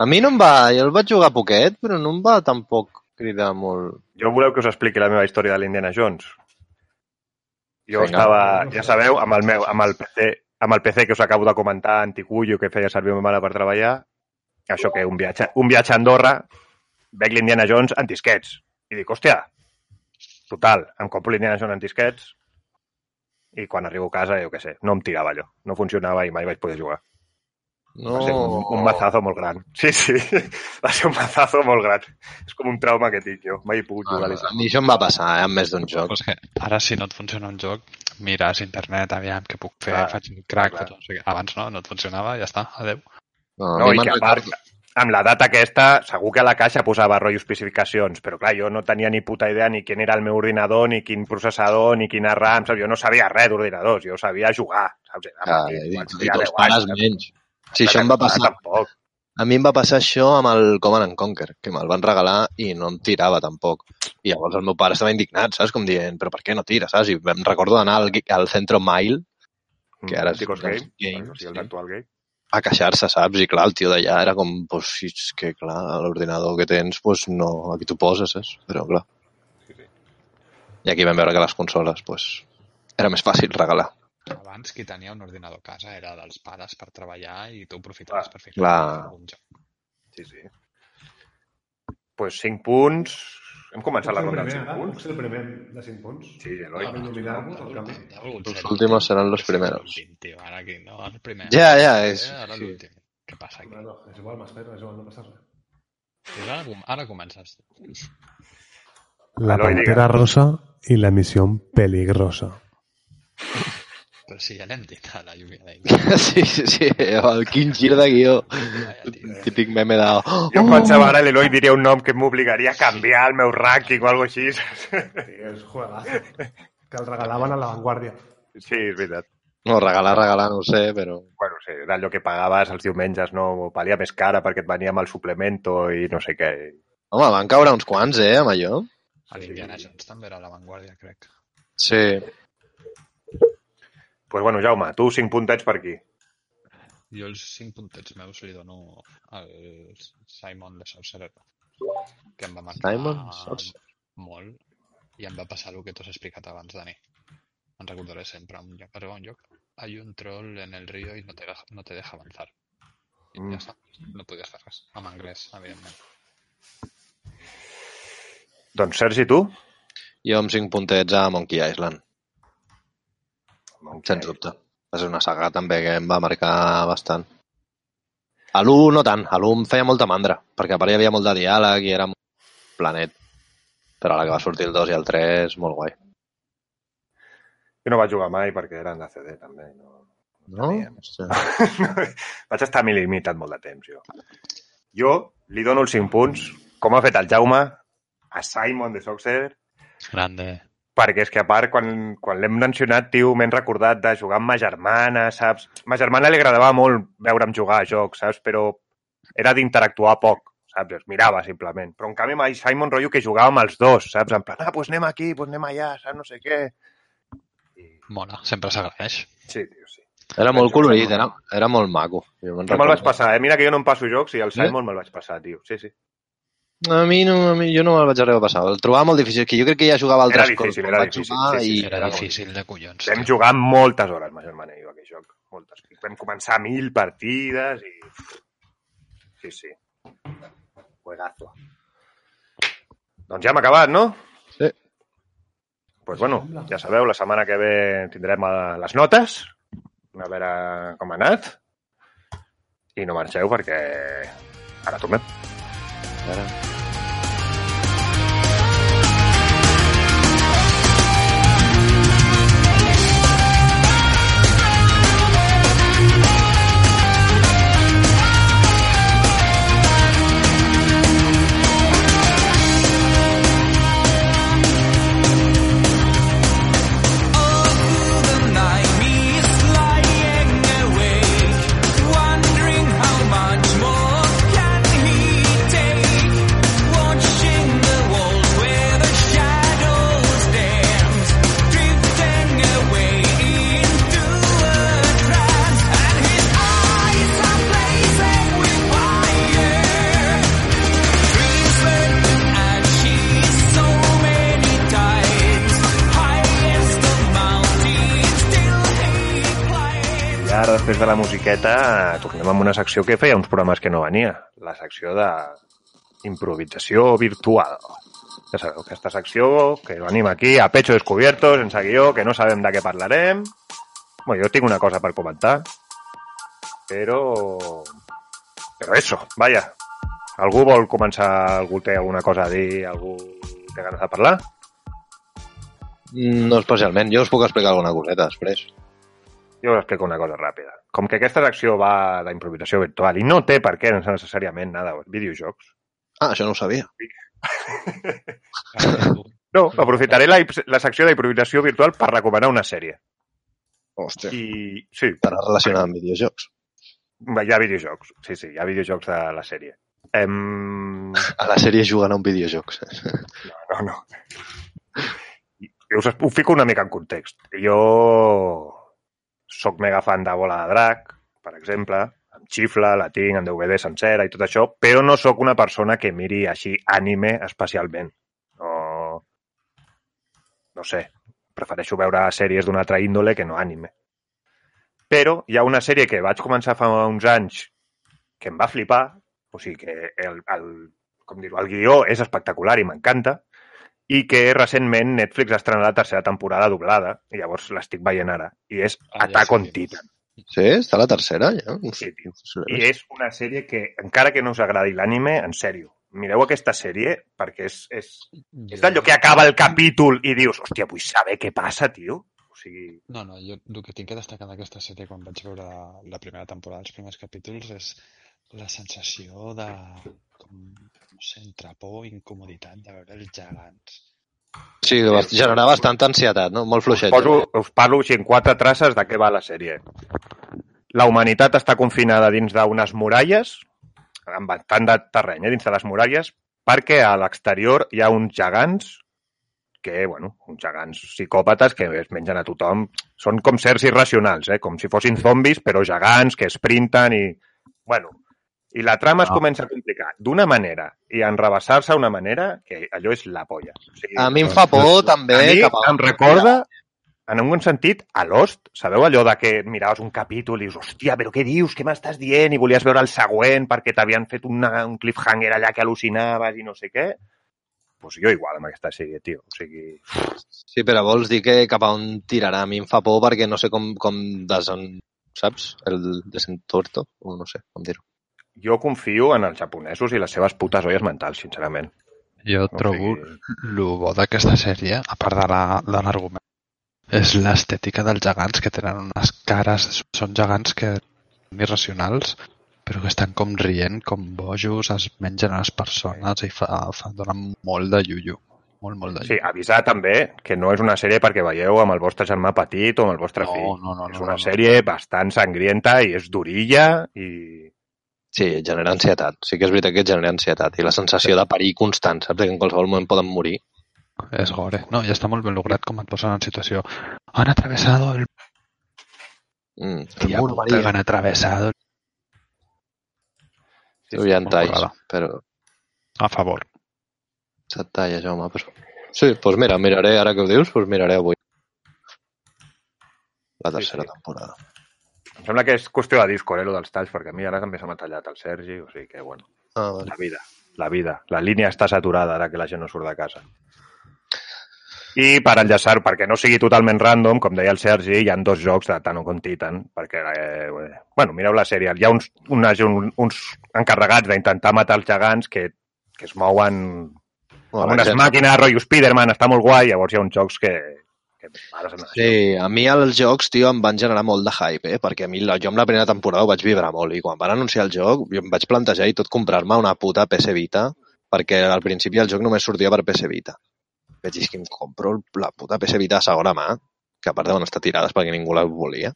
A mi no em va... Jo el vaig jugar poquet, però no em va tampoc cridar molt... Jo voleu que us expliqui la meva història de l'Indiana Jones? Jo Vinga. estava, ja sabeu, amb el, meu, amb, el PC, amb el PC que us acabo de comentar, anticullo, que feia servir ma mare per treballar, això que un viatge, un viatge a Andorra, veig l'Indiana Jones en disquets. I dic, hòstia, total, em compro l'Indiana Jones en disquets i quan arribo a casa, jo què sé, no em tirava allò. No funcionava i mai vaig poder jugar. No... Va ser un, un mazazo molt gran. Sí, sí, (laughs) va ser un mazazo molt gran. És com un trauma que tinc jo. Mai he pogut Ah, jugar a no, l'Indiana a mi això em va passar, eh, amb més d'un joc. Pues que ara, si no et funciona un joc, mires internet, aviam què puc fer, Clar, faig un crack, clar. no sé què. Abans no, no et funcionava, ja està, adeu. No, No, i que a part, amb la data aquesta, segur que a la caixa posava rotllo especificacions, però clar, jo no tenia ni puta idea ni quin era el meu ordinador, ni quin processador, ni quina RAM, saps? Jo no sabia res d'ordinadors, jo sabia jugar, saps? Era Ah, petit, i, i tenia teus 10 pares anys, saps? menys. Sí, això em va passar. Tampoc. A mi em va passar això amb el Command and Conquer, que me'l van regalar i no em tirava tampoc. I llavors el meu pare estava indignat, saps? Com dient, però per què no tira, saps? I em recordo d'anar al, al Centro Mile Que ara és- Game, games, el sí. d'actual game. a queixar-se, saps? I clar, el tio d'allà era com, pues, si és que clar, l'ordinador que tens, pues no, aquí t'ho poses, saps? Però clar. I aquí vam veure que les consoles, pues, era més fàcil regalar. Abans, qui tenia un ordinador a casa era dels pares per treballar i tu aprofitaves Clar, per fer clar. un joc. Sí, sí. pues 5 punts, Hem començat la ronda primer, 5 ara? punts? Puc ser el primer de 5 punts? Sí, Eloi. Ah, il·luminar-vos el camí. Los últimos serán los primeros. Ara aquí, no, el primer. Ja, ja, és- Ara sí. l'últim. Què passa aquí? Bueno, és igual, m'espero, és igual, no passa res. Pues ara, ara comences. La pantera rosa i la misión peligrosa. Però si ja l'hem dit a la lluvia d'ahir. (laughs) Sí, sí, sí, el quin gir de guió. Típic meme de... Oh, Jo em pensava ara l'Eloi diria un nom que m'obligaria a canviar el meu rànquing o alguna així. Sí, és juegazo. Que el regalaven a la Vanguardia. Sí, és veritat. No, regalar, regalar, no ho sé, però... Bueno, sí, era allò que pagaves els diumenges, no? Valia més cara perquè et venia amb el suplemento i no sé què. Home, van caure uns quants, eh, amb allò. L'Indiana Jones també era a l'avantguàrdia, crec. Sí. Pues bueno, Jaume, tu cinc puntets per aquí. Jo els cinc puntets meus li dono al Simon de Sorcerer, que em va marcar Simon Sorcerer. molt i em va passar el que t'has explicat abans, Dani. Em recordaré sempre un lloc, arriba un lloc, hay un troll en el río y no te, deja- no te deja avanzar. I Mm. ja està, no podies fer res. En anglès, evidentment. Doncs Sergi, tu? Jo amb cinc puntets a Monkey Island, sens dubte. Va ser una saga també que em va marcar bastant. A l'1 no tant, a l'1 em feia molta mandra, perquè a part hi havia molt de diàleg i era un planet. Però a la que va sortir el 2 i el 3, molt guai. Jo no vaig jugar mai perquè eren de CD, també. No. No? Hòstia. (laughs) vaig estar limitat molt de temps, jo. Jo li dono els 5 punts, com ha fet el Jaume, a Simon de Soxer, Grande. Perquè és que a part, quan, quan l'hem mencionat, tio, m'he recordat de jugar amb ma germana, saps? Ma germana li agradava molt veure'm jugar a jocs, saps? Però era d'interactuar poc, saps? Es mirava, simplement. Però en canvi, amb el Simon rotllo que jugava amb els dos, saps? En plan, ah, doncs anem aquí, doncs anem allà, saps? No sé què. Mola, sempre s'agraeix. Sí, tio, sí. Era molt colorit, era, era molt maco. Jo me'l vaig passar, eh? Mira que jo no em passo jocs i el Sí? Simon me'l vaig passar, tio. Sí, sí. A mi, no, a mi jo no me'l vaig arribar a passar. El trobava molt difícil, que jo crec que ja jugava Era altres difícil, quan era difícil, sí, sí, i... Era Era difícil de collons. Vam jugar moltes hores, ma germana i jo, aquest joc. Moltes. Vam començar mil partides i... Sí, sí. Juegazo. Doncs ja hem acabat, no? Sí. pues bueno, ja sabeu, la setmana que ve tindrem eh, les notes, a veure com ha anat, i no marxeu perquè ara tornem. Ara. Després de la musiqueta, tornem amb una secció que feia uns programes que no venia, la secció de improvisació virtual. Ja sabeu, aquesta secció que venim aquí a pecho descubierto, sense guió, que no sabem de què parlarem. Bueno, jo tinc una cosa per comentar, però... Però eso, vaya. Algú vol començar, algú té alguna cosa a dir, algú té ganes de parlar? No especialment. Jo us puc explicar alguna coseta després. Jo us explico una cosa ràpida. Com que aquesta secció va d'improvisació virtual i no té per què necessàriament nada videojocs, Ah, això no ho sabia. (laughs) no, aprofitaré la, la secció d'improvisació virtual per recomanar una sèrie. Hòstia. I... Sí, Estarà relacionat amb videojocs. hi ha videojocs. Sí, sí, hi ha videojocs de la sèrie. Em... A la sèrie jugant a un videojocs. No, no. I us ho fico una mica en context. Jo sóc mega fan de Bola de Drac, per exemple, em xifla, la tinc en DVD sencera i tot això, però no sóc una persona que miri així anime especialment. No, no sé, prefereixo veure sèries d'una altra índole que no anime. Però hi ha una sèrie que vaig començar fa uns anys que em va flipar, o sigui que el, el, com dir el guió és espectacular i m'encanta, i que recentment Netflix ha estrenat la tercera temporada doblada, i llavors l'estic veient ara, i és Ah, ja Attack sé on quin Titan. Sí? Està la tercera, ja? Sí, tio. I és una sèrie que, encara que no us agradi l'ànime, en sèrio, mireu aquesta sèrie perquè és, és, és d'allò que acaba el capítol i dius, hòstia, vull saber què passa, tio. O sigui, No, no, jo el que tinc que destacar d'aquesta sèrie quan vaig veure la primera temporada, els primers capítols, és la sensació de, com, entre por i incomoditat de veure els gegants. Sí, generar bastanta ansietat, no? Molt fluixet. poso, us parlo així en quatre traces de què va la sèrie. La humanitat està confinada dins d'unes muralles, amb bastant de terreny, eh, dins de les muralles, perquè a l'exterior hi ha uns gegants que, bueno, uns gegants psicòpates que es mengen a tothom. Són com certs irracionals, eh? com si fossin zombis, però gegants que esprinten i... Bueno, i la trama es Ah. comença a complicar d'una manera i a enrebaçar-se d'una manera que allò és la polla. O sigui, A mi em fa por, també, a mi cap a... em recorda, en un sentit, a Lost. Sabeu allò de que miraves un capítol i dius, hòstia, però què dius? Què m'estàs dient? I volies veure el següent perquè t'havien fet una, un cliffhanger allà que al·lucinaves i no sé què? Doncs pues jo igual amb aquesta sèrie, tio. O sigui, Sí, però vols dir que cap a on tirarà? A mi em fa por perquè no sé com, com desen... Saps? El desentuerto? O no sé com dir-ho. Jo confio en els japonesos i les seves putes olles mentals, sincerament. Jo O trobo sigui, el bo d'aquesta sèrie, a part de la- l'argument, és l'estètica dels gegants, que tenen unes cares... Són gegants que són irracionals, però que estan com rient, com bojos, es mengen a les persones i fa, fa donen molt de iuiu. Molt, molt de Sí, iuiu. avisar també que no és una sèrie perquè veieu amb el vostre germà petit o amb el vostre No, fill. no, no, és no, una no, no. sèrie bastant sangrienta i és durilla i... Sí, genera ansietat. Sí que és veritat que genera ansietat. I la sensació de perill constant, saps? Que en qualsevol moment poden morir. És gore. No, i està molt ben lograt com et posen en situació. Han atravesado el... Mm, el Tia mur han atravesado... Tu ja en molt talls, però A favor. se't talla, Jaume. Però... Sí, doncs mira, miraré, ara que ho dius, doncs miraré avui. La tercera sí. temporada. Em sembla que és qüestió de Discord, eh, lo dels talls, perquè a mi ara també se m'ha tallat el Sergi, o sigui que, bueno, Ah, vale. la vida, la vida. La línia està saturada ara que la gent no surt de casa. I per enllaçar, perquè no sigui totalment random, com deia el Sergi, hi han dos jocs de Tano con Titan, perquè, eh, bueno, mireu la sèrie, hi ha uns, unes, un, uns encarregats d'intentar matar els gegants que, que es mouen Bueno, amb unes màquines, rotllo Spiderman, està molt guai, llavors hi ha uns jocs que... que ara se n'ha- Sí, a mi els jocs, tio, em van generar molt de hype, eh? perquè a mi jo amb la primera temporada ho vaig vibrar molt i quan van anunciar el joc jo em vaig plantejar i tot comprar-me una puta PS Vita perquè al principi el joc només sortia per PS Vita. Vaig dir "És que em compro la puta PS Vita a segona mà, que a part van estar tirades perquè ningú la volia.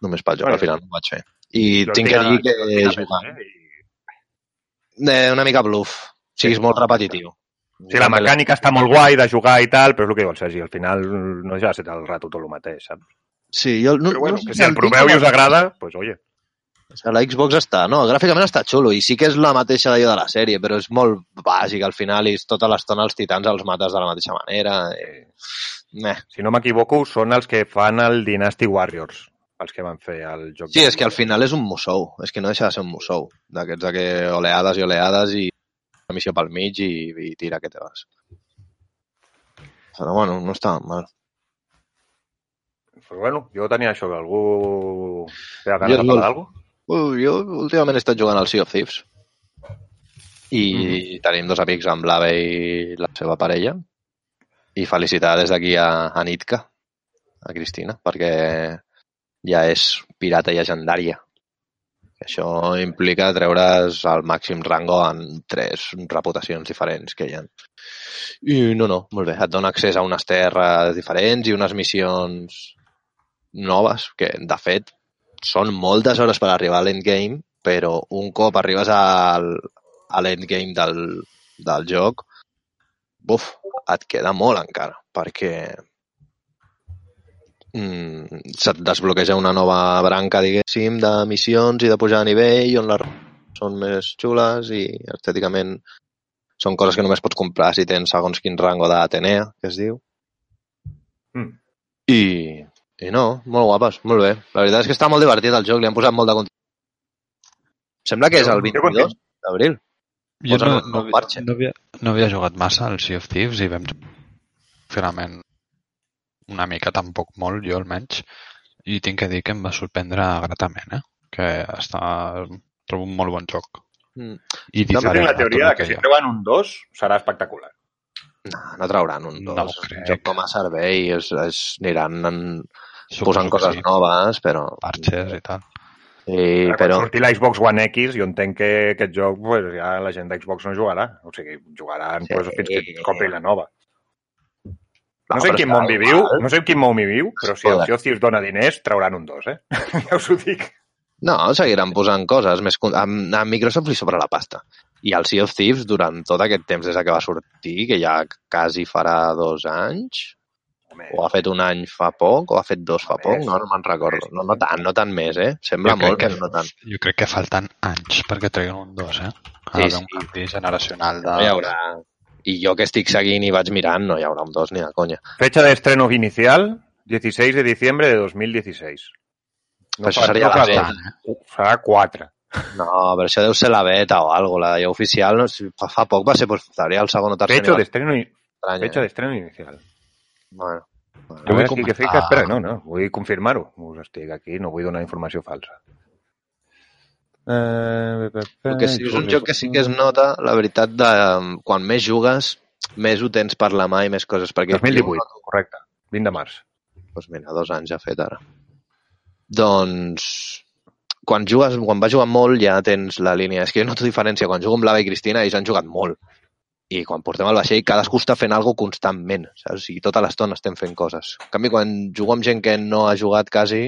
Només pel joc, Bueno, al final no ho vaig fer. I tinc que dir que jugant, eh, eh, una mica bluff. Sí, és molt repetitiu. Sí, la mecànica està molt guai de jugar i tal, però és el que diu el Sergi, al final no deixa de ser el rato tot el mateix, saps? Sí, jo no, Però bueno, no sé que si el proveu i us agrada, doncs pues, oye. O sigui, la Xbox està, no, gràficament està xulo i sí que és la mateixa d'allò de la sèrie, però és molt bàsic al final i és tota l'estona els titans els mates de la mateixa manera. Eh, meh. Si no m'equivoco, són els que fan el Dynasty Warriors, els que van fer el joc. Sí, és que al final és un mussou, és que no deixa de ser un mussou, d'aquests de que oleades i oleades i missió pel mig i, i tira que te vas. Però bueno, no està mal. Pues bueno, jo tenia això, que algú té Jo ganes de no- parlar d'algú? Uh, jo últimament he estat jugant al Sea of Thieves i Mhm. tenim dos amics amb l'Ave i la seva parella i felicitar des d'aquí a, a Nitka, a Cristina, perquè ja és pirata llegendària. Això implica treure's al màxim rango en tres reputacions diferents que hi ha. I no, no, molt bé. Et dona accés a unes terres diferents i unes missions noves, que de fet són moltes hores per arribar a l'endgame, però un cop arribes al, a l'endgame del, del joc, buf, et queda molt encara, perquè mm, se't desbloqueja una nova branca, diguéssim, de missions i de pujar de nivell, on les són més xules i estèticament són coses que només pots comprar si tens segons quin rango d'Atenea, que es diu. Mm. I, i no, molt guapes, molt bé. La veritat és que està molt divertit el joc, li han posat molt de contingut. Sembla que és el Jo 22 d'abril. Jo no, no, no, havia, no havia jugat massa al Sea of Thieves i vam finalment una mica, tampoc molt, jo almenys, i tinc que dir que em va sorprendre gratament, eh? que està, trobo un molt bon joc. Mm. I Jo diferent tinc la teoria de que si treuen un 2 serà espectacular. No, no trauran un No dos. ho crec. Un joc com a servei es, es aniran en, Suposo posant que coses sí, noves, però... Parches i tal. Sí, Ara, quan però... surti l'Xbox One X, jo entenc que aquest joc pues, ja la gent d'Xbox no jugarà. O sigui, jugaran Sí. pues, fins que compri la nova. No, No sé en quin món viviu, igual. no sé en quin món viviu, però si el of Thieves dona diners, trauran un 2, eh? (laughs) ja us ho dic. No, seguiran posant coses. Més... A, a Microsoft li sobra la pasta. I el Sea of Thieves, durant tot aquest temps des de que va sortir, que ja quasi farà dos anys, Home, o ha fet un any fa poc, o ha fet dos fa Més. poc, no, no me'n recordo. No, no tant, no tant més, eh? Sembla Jo molt, que- però no tant. Jo crec que falten anys perquè treguin un 2, eh? Ha Sí, sí. un canvi generacional de... No hi haurà... I jo que estic seguint i vaig mirant, no hi haurà un dos ni de conya. Fecha de estreno inicial, 16 de diciembre de 2016. Però això fa- seria la beta. Serà 4. No, però això deu ser la beta o algo, la d'allò oficial. No, sé, fa, fa poc va ser, pues, seria el segon o tercer Fecha de estreno, fecha eh? de estreno inicial. Bueno, bueno. Jo vull vull que comentar- fica, espera, no, no, vull confirmar-ho. Us estic aquí, no vull donar informació falsa. Eh, El que sí, és un joc que sí que es nota, la veritat, de quan més jugues, més ho tens per la mà i més coses. Perquè 2018, correcte. 20 de març. Doncs mira, dos anys ja ha fet ara. Doncs, quan jugues, quan vas jugant molt ja tens la línia. És que jo noto diferència. Quan jugo amb l'Ava i Cristina, ells han jugat molt. I quan portem al vaixell, cadascú està fent alguna constantment. Saps? O sigui, tota l'estona estem fent coses. En canvi, quan jugo amb gent que no ha jugat quasi,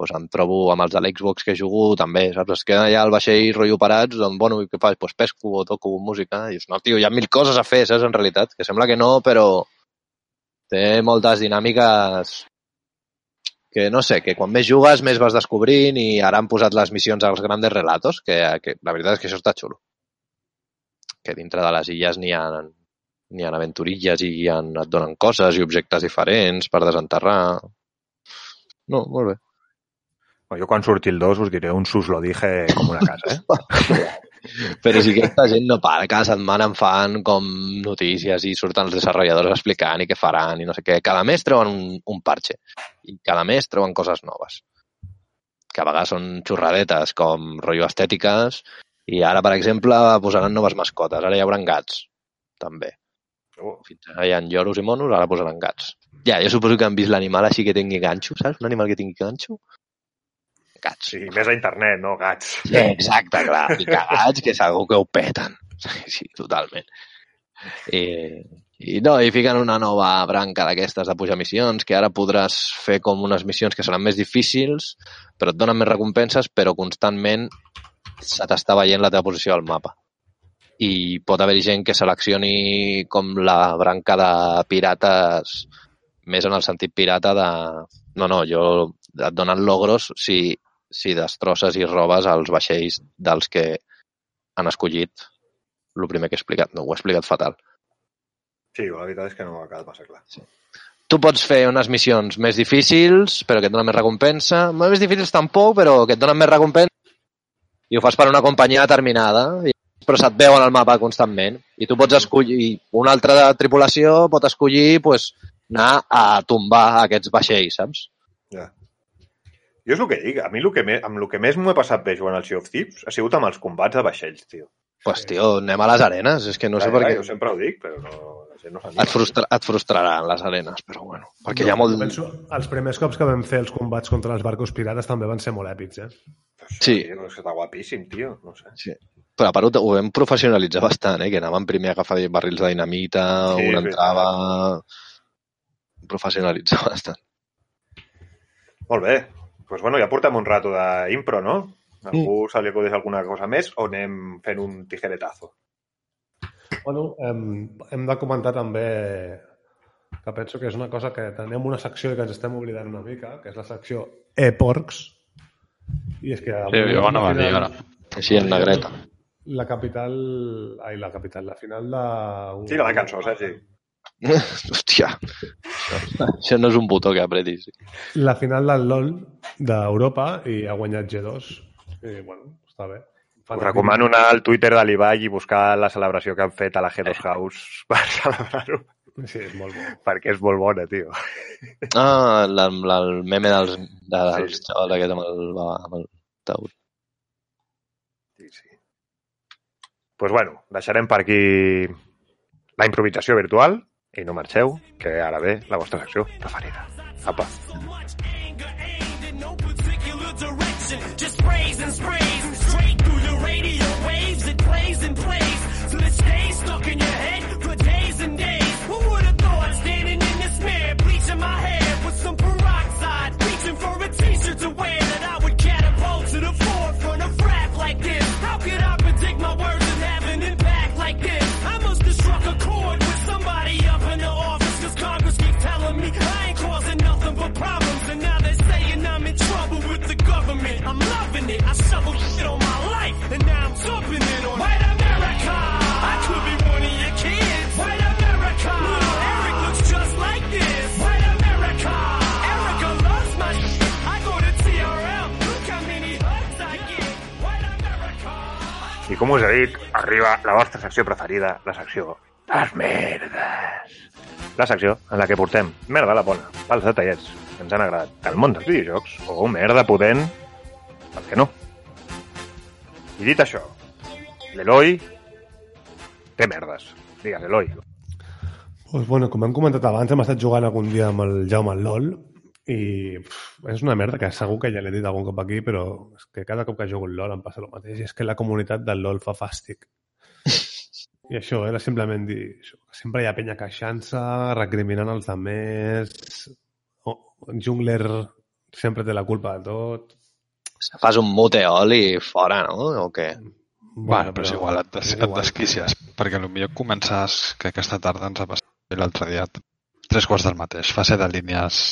doncs em trobo amb els de l'Xbox que jugo també, saps? Es queden allà al vaixell rotllo parats, doncs, bueno, i què faig? Doncs pesco o toco música. I dius, no, tio, hi ha mil coses a fer, saps, en realitat? Que sembla que no, però té moltes dinàmiques que no sé, que quan més jugues més vas descobrint i ara han posat les missions als grandes relatos, que, que la veritat és que això està xulo. Que dintre de les illes n'hi ha, n'hi ha aventurilles i ha, et donen coses i objectes diferents per desenterrar. No, molt bé. Jo quan surti el 2 us diré un sus lo dije com una casa, eh? (laughs) Però si aquesta gent no para, cada setmana en fan com notícies i surten els desenvolupadors explicant i què faran i no sé què. Cada mes treuen un, un parche i cada mes treuen coses noves. Que a vegades són xurradetes com rotllo estètiques i ara, per exemple, posaran noves mascotes. Ara hi haurà gats, també. Oh, Fins ara hi ha lloros i monos, ara posaran gats. Ja, jo suposo que han vist l'animal així que tingui ganxo, saps? Un animal que tingui ganxo. Gats. sí, més a internet, no? Gats. Sí, exacte, clar. I cagats, que segur que ho peten. (laughs) Sí, totalment. I, i no, i fiquen una nova branca d'aquestes de pujar missions, que ara podràs fer com unes missions que seran més difícils, però et donen més recompenses, però constantment se t'està veient la teva posició al mapa. I pot haver-hi gent que seleccioni com la branca de pirates, més en el sentit pirata de... No, no, jo et donen logros si, si destrosses i robes els vaixells dels que han escollit el primer que he explicat. No, ho he explicat fatal. Sí, la veritat és que no m'ha quedat massa clar. Tu pots fer unes missions més difícils, però que et donen més recompensa. Més difícils tampoc, però que et donen més recompensa. I ho fas per una companyia determinada, però se't veuen al mapa constantment. I tu pots escollir, una altra de tripulació pot escollir pues, anar a tombar aquests vaixells, saps? Ja. Jo és el que dic, a mi el que més, amb el que més m'ho he passat bé jugant al Sea of Thieves ha sigut amb els combats de vaixells, tio. Pues, tio, anem a les arenes. És que no sé Ja, per ja, què... Jo sempre ho dic, però no, la gent no. Et, frustra, et frustraran les arenes, però bueno. Perquè hi ha molt... Penso, els primers cops que vam fer els combats contra els barcos pirates també van ser molt èpics, eh? Sí. Tio, és que està guapíssim, tio. No sé. Sí. Però a part ho, ho vam professionalitzar bastant, eh? que anàvem primer a agafar barrils de dinamita, Sí, un entrava... Professionalitzar bastant. Molt bé. Pues bueno, ja portem un rato d'impro, no? Algú se li acudeix alguna cosa més o anem fent un tijeretazo? Bueno, hem, hem de comentar també que penso que és una cosa que tenim una secció i que ens estem oblidant una mica, que és la secció e-porcs. I és que... Sí, jo ho anava a dir ara. Així en negreta. La capital... Ai, la capital, la final de... Sí, la de cançó, Sergi. (laughs) Hòstia, això, això no és un botó que apretis. La final del LOL d'Europa i ha guanyat G2. I, bueno, està bé. Us recomano anar al Twitter de l'Ibai i buscar la celebració que han fet a la G2 House (laughs) per celebrar-ho, Sí, és molt bo. perquè és molt bona, tio. Ah, la, la, el meme dels, de, dels Sí. xavals aquest amb el, amb el taüt. Sí, sí. pues bueno, deixarem per aquí la improvisació virtual i no marxeu, que ara ve la vostra secció preferida. Apa. So com us he dit, arriba la vostra secció preferida, la secció Les merdes. La secció en la que portem merda a la bona, pels detallets que ens han agradat del món dels videojocs o merda potent, per què no? I dit això, l'Eloi té merdes. Digues, Eloi. Pues bueno, com hem comentat abans, hem estat jugant algun dia amb el Jaume al LOL i pff, és una merda que segur que ja l'he dit algun cop aquí, però és que cada cop que jugo al LOL em passa el mateix i és que la comunitat del LOL fa fàstic. I això era simplement dir això. que Sempre hi ha penya queixant-se, recriminant els altres, o, jungler sempre té la culpa de tot. Fas un muteol i fora, no? O què? Bueno, però és igual, et, des, és et igual. desquicies, perquè potser comences, que aquesta tarda ens ha passat l'altre dia, tres quarts del mateix, fase de línies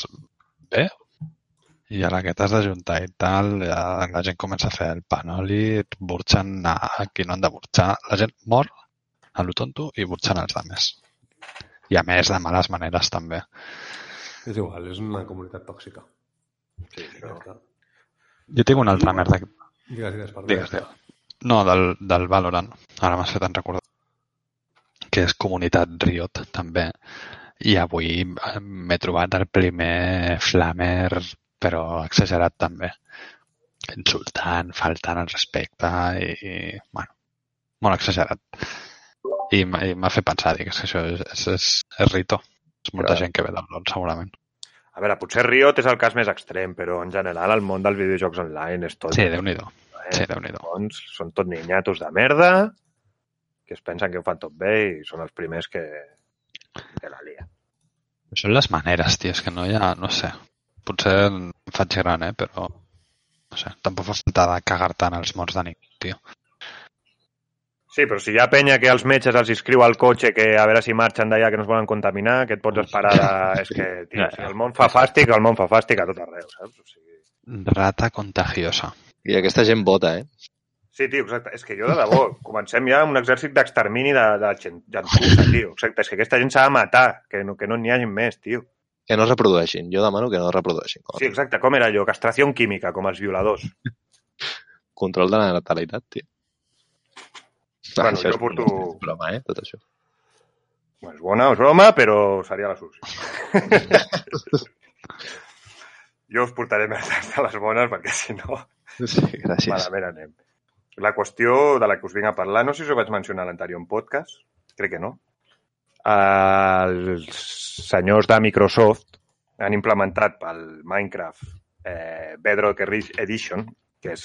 B, i ara que t'has d'ajuntar i tal, ja la gent comença a fer el panoli, burxant a qui no han de burxar. La gent mor a lo tonto i burxant els altres. I a més, de males maneres també. És igual, és una comunitat tòxica. Sí, està. Jo tinc una altra merda. Digues, digues, perdó. Digues, digues. No, del, del Valorant. Ara m'has fet en recordar. Que és comunitat Riot, també. I avui eh, m'he trobat el primer flamer, però exagerat també. Insultant, faltant al respecte i, i bueno, molt exagerat. I m'ha i m'ha fet pensar, dic, és que això és, és, és, és Rito. És molta Clar. gent que ve del LoL, segurament. A veure, potser Riot és el cas més extrem, però en general el món dels videojocs online és tot... Sí, Déu-n'hi-do. eh? Sí, déu nhi Doncs són tot niñatos de merda que es pensen que ho fan tot bé i són els primers que, que la lia. Són les maneres, tio, és que no hi ha, no sé. Potser em faig gran, eh, però no sé, tampoc fa falta de cagar-te en els morts de nit, tio. Sí, però si hi ha penya que els metges els inscriu al cotxe que a veure si marxen d'allà que no es volen contaminar, que et pots esperar de... És que, tio, si el món fa fàstic, el món fa fàstic a tot arreu, saps? O sigui... Rata contagiosa. I aquesta gent vota, eh? Sí, tio, exacte. És que jo, de debò, (laughs) comencem ja amb un exèrcit d'extermini de, de gent- gentussa, tio. Exacte, és que aquesta gent s'ha de matar, que no que no n'hi hagi més, tio. Que no es reprodueixin. Jo demano que no es reprodueixin. Sí, exacte, com era allò? Castració química, com els violadors. (laughs) Control de la natalitat, tio. Bueno, això jo porto- és broma, eh? Tot això. Bueno, és bona, és broma, però seria la sushi. (laughs) jo us portaré més de les bones, perquè si no, Sí, gràcies. malament anem. La qüestió de la que us vinc a parlar, no sé si ho vaig mencionar a l'anterior podcast, crec que no. Els senyors de Microsoft han implementat pel Minecraft eh, Bedrock Edition, que és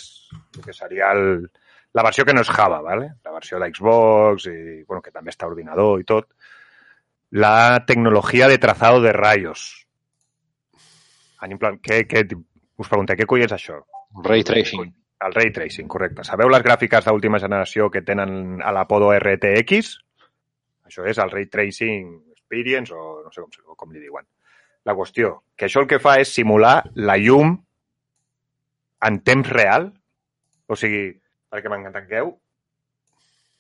que seria el, la versió que no és Java, ¿vale? la versió d'Xbox i bueno, que també està a ordinador i tot, la tecnologia de trazado de rayos. Han implant... què, què, us pregunto, què coi és això? Ray tracing. El ray tracing, correcte. Sabeu les gràfiques d'última generació que tenen a l'Apodo RTX? Això és el ray tracing experience o no sé com, com li diuen. La qüestió, que això el que fa és simular la llum en temps real. O sigui, perquè m'entengueu,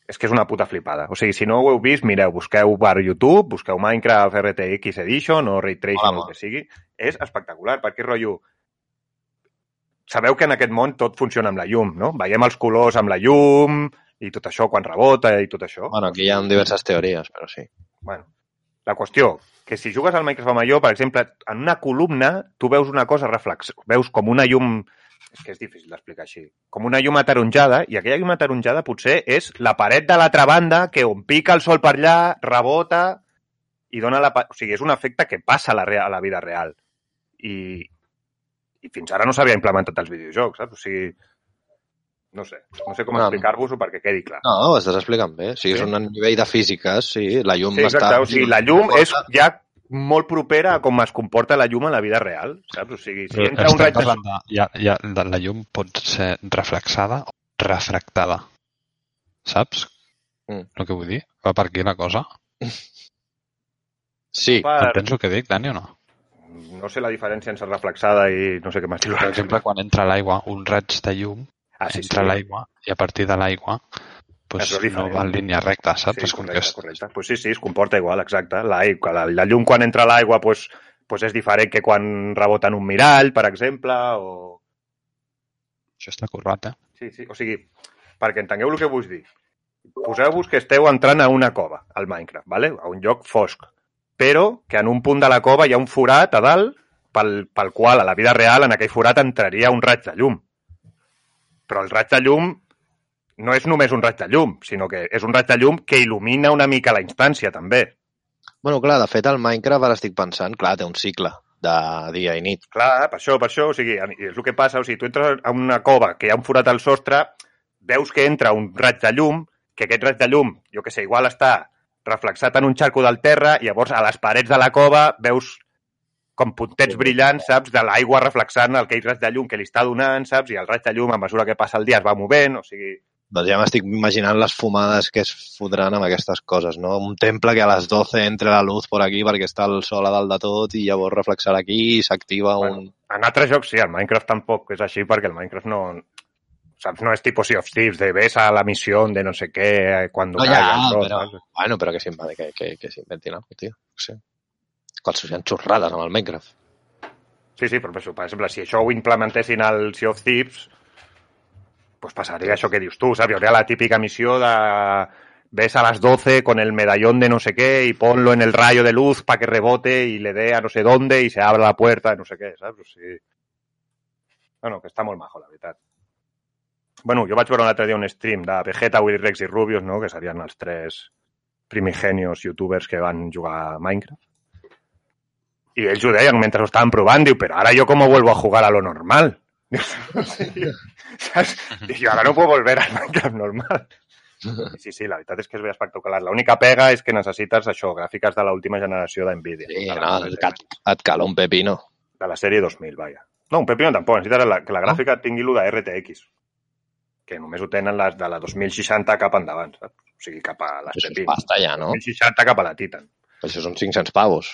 és que és una puta flipada. O sigui, si no ho heu vist, mireu, busqueu per YouTube, busqueu Minecraft RTX Edition o Ray Tracing, Mola o el que sigui. És espectacular, perquè és rotllo sabeu que en aquest món tot funciona amb la llum, no? Veiem els colors amb la llum i tot això quan rebota i tot això. Bueno, aquí hi ha diverses teories, però sí. Bueno, la qüestió, que si jugues al Minecraft Major, per exemple, en una columna tu veus una cosa reflex... veus com una llum... És que és difícil d'explicar així. Com una llum ataronjada, i aquella llum ataronjada potser és la paret de l'altra banda que on pica el sol per allà, rebota i dona la... O sigui, és un efecte que passa a la, rea- a la vida real. I, i fins ara no s'havia implementat als videojocs, saps? O sigui, no sé, no sé com No. explicar-vos-ho perquè quedi clar. No, ho estàs explicant bé. O sigui, és un nivell de físiques, sí, la llum Sí, exacte. està... O sigui, la llum és ja molt propera a com es comporta la llum a la vida real, saps? O sigui, si entra un raig de parlant de, ja, ja, de, la llum pot ser reflexada o refractada. Saps? Mm. El que vull dir? Va per aquí la cosa. Sí, per... Entens el que dic, Dani, o no? No sé la diferència entre reflexada i no sé què m'estilo. Per exemple, quan entra l'aigua, un raig de llum ah, sí, sí. entra a l'aigua i a partir de l'aigua pues, no va en línia recta, saps? Sí, correcte, és... correcte. Pues sí, sí, es comporta igual, exacte. L'aigua, la, la llum quan entra a l'aigua pues, pues és diferent que quan rebota en un mirall, per exemple, o... Això està currat, eh? Sí, sí, o sigui, perquè entengueu el que vull dir. Poseu-vos que esteu entrant a una cova, al Minecraft, vale? a un lloc fosc, però que en un punt de la cova hi ha un forat a dalt pel, pel qual a la vida real en aquell forat entraria un raig de llum. Però el raig de llum no és només un raig de llum, sinó que és un raig de llum que il·lumina una mica la instància, també. Bueno, clar, de fet, el Minecraft, ara estic pensant, clar, té un cicle de dia i nit. Clar, per això, per això, o sigui, és el que passa, o sigui, tu entres a una cova que hi ha un forat al sostre, veus que entra un raig de llum, que aquest raig de llum, jo que sé, igual està reflexat en un xarco del terra, i llavors a les parets de la cova veus com puntets brillants, saps, de l'aigua reflexant aquell raig de llum que li està donant, saps, i el raig de llum, a mesura que passa el dia, es va movent, o sigui... Doncs ja m'estic imaginant les fumades que es fotran amb aquestes coses, no? Un temple que a les 12 entre la luz por aquí perquè està el sol a dalt de tot i llavors reflexarà aquí i s'activa Bueno, un... En altres jocs sí, el Minecraft tampoc és així perquè el Minecraft no... No és tipus Sea of Thieves, de ves a la missió de no sé No, el sol, però, saps? bueno, però que s'inventi, que, que, que cosa, tio. No sé. Quals són xorrades amb el Minecraft. Sí, sí, però per això, per exemple, si això ho implementessin al Sea of Thieves, pues passaria això que dius tu, saps? Hi hauria la típica missió de ves a las 12 con el medallón de no sé qué y ponlo en el rayo de luz para que rebote y le dé a no sé dónde y se abra la puerta, no sé què, saps? O sigui... Bueno, que està molt majo, la veritat. Bueno, jo vaig veure un altre dia un stream de Vegeta, Willy Rex i Rubius, no? que serien els tres primigenios youtubers que van jugar a Minecraft. I ells ho deien mentre ho estaven provant, diu, però ara jo com vuelvo a jugar a lo normal? (laughs) I jo ara no puedo volver al Minecraft normal. Sí, sí, la veritat és que és ben espectacular. L'única pega és que necessites això, gràfiques de l'última generació d'NVIDIA. Sí, de, no, la, et, cal, et cal un pepino. de la sèrie 2000, vaja. No, un pepino tampoc, necessites la, que la gràfica tingui lo de RTX, que només ho tenen les de la 2060 cap endavant, saps? O sigui, cap a les Això és pepines. pasta ja, no? 2060 cap a la Titan. Això són 500 pavos.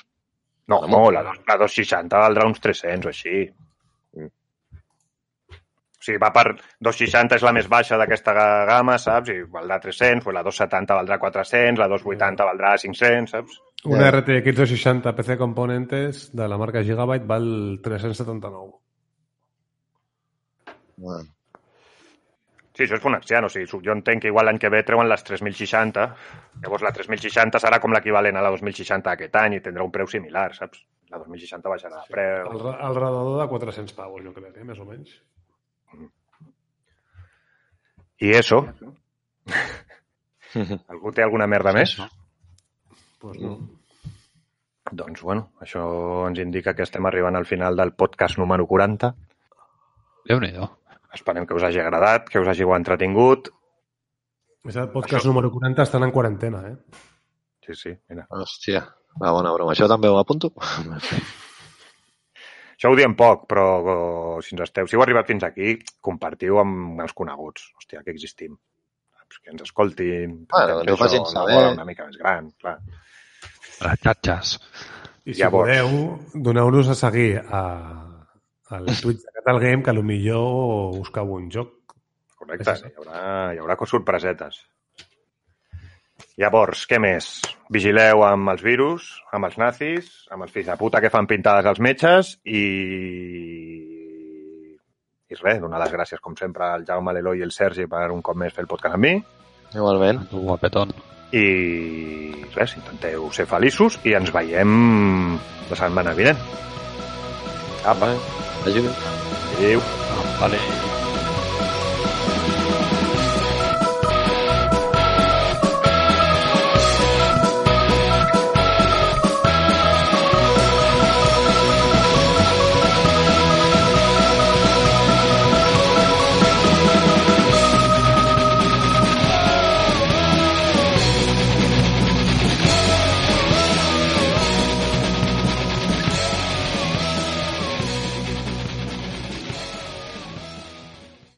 No, No, no, la, la 260 valdrà uns 300 o així. Mm. O sigui, va per 260 és la més baixa d'aquesta gamma, saps? I valdrà 300, pues la 270 valdrà 400, la 280 valdrà 500, saps? Una RTX 260 PC Componentes de la marca Gigabyte val 379. Bueno, Sí, això és Fonaxian, o sigui, jo entenc que igual l'any que ve treuen les 3060, llavors la 3060 serà com l'equivalent a la 2060 aquest any i tindrà un preu similar, saps? La 2060 baixarà de preu. Al, al redador de 400 pavos, jo crec, eh? més o menys. I eso? (laughs) Algú té alguna merda més? Pues no. Doncs, bueno, això ens indica que estem arribant al final del podcast número 40. Déu-n'hi-do. Esperem que us hagi agradat, que us hàgiu entretingut. És el podcast número 40, estan en quarantena, eh? Sí, sí, mira. hòstia, la bona broma. Això també ho apunto? (laughs) Això ho diem poc, però si ens esteu, si heu arribat fins aquí, compartiu amb els coneguts. Hòstia, que existim. Que ens escoltin. Bueno, que ho fer facin això, saber. bola una mica més gran, clar. Les xatxes. I si Llavors. podeu, doneu-nos a seguir a, al Twitch de Catal Game, que millor us cau un joc. Correcte, Sí, sí. hi haurà, hi haurà sorpresetes. Llavors, què més? Vigileu amb els virus, amb els nazis, amb els fills de puta que fan pintades als metges i... I res, donar les gràcies, com sempre, al Jaume, l'Eloi i el Sergi per un cop més fer el podcast amb mi. Igualment. Tu, guapetón. I res, intenteu ser feliços i ens veiem la setmana vinent. Apa, Vagi bé. adéu. Vale.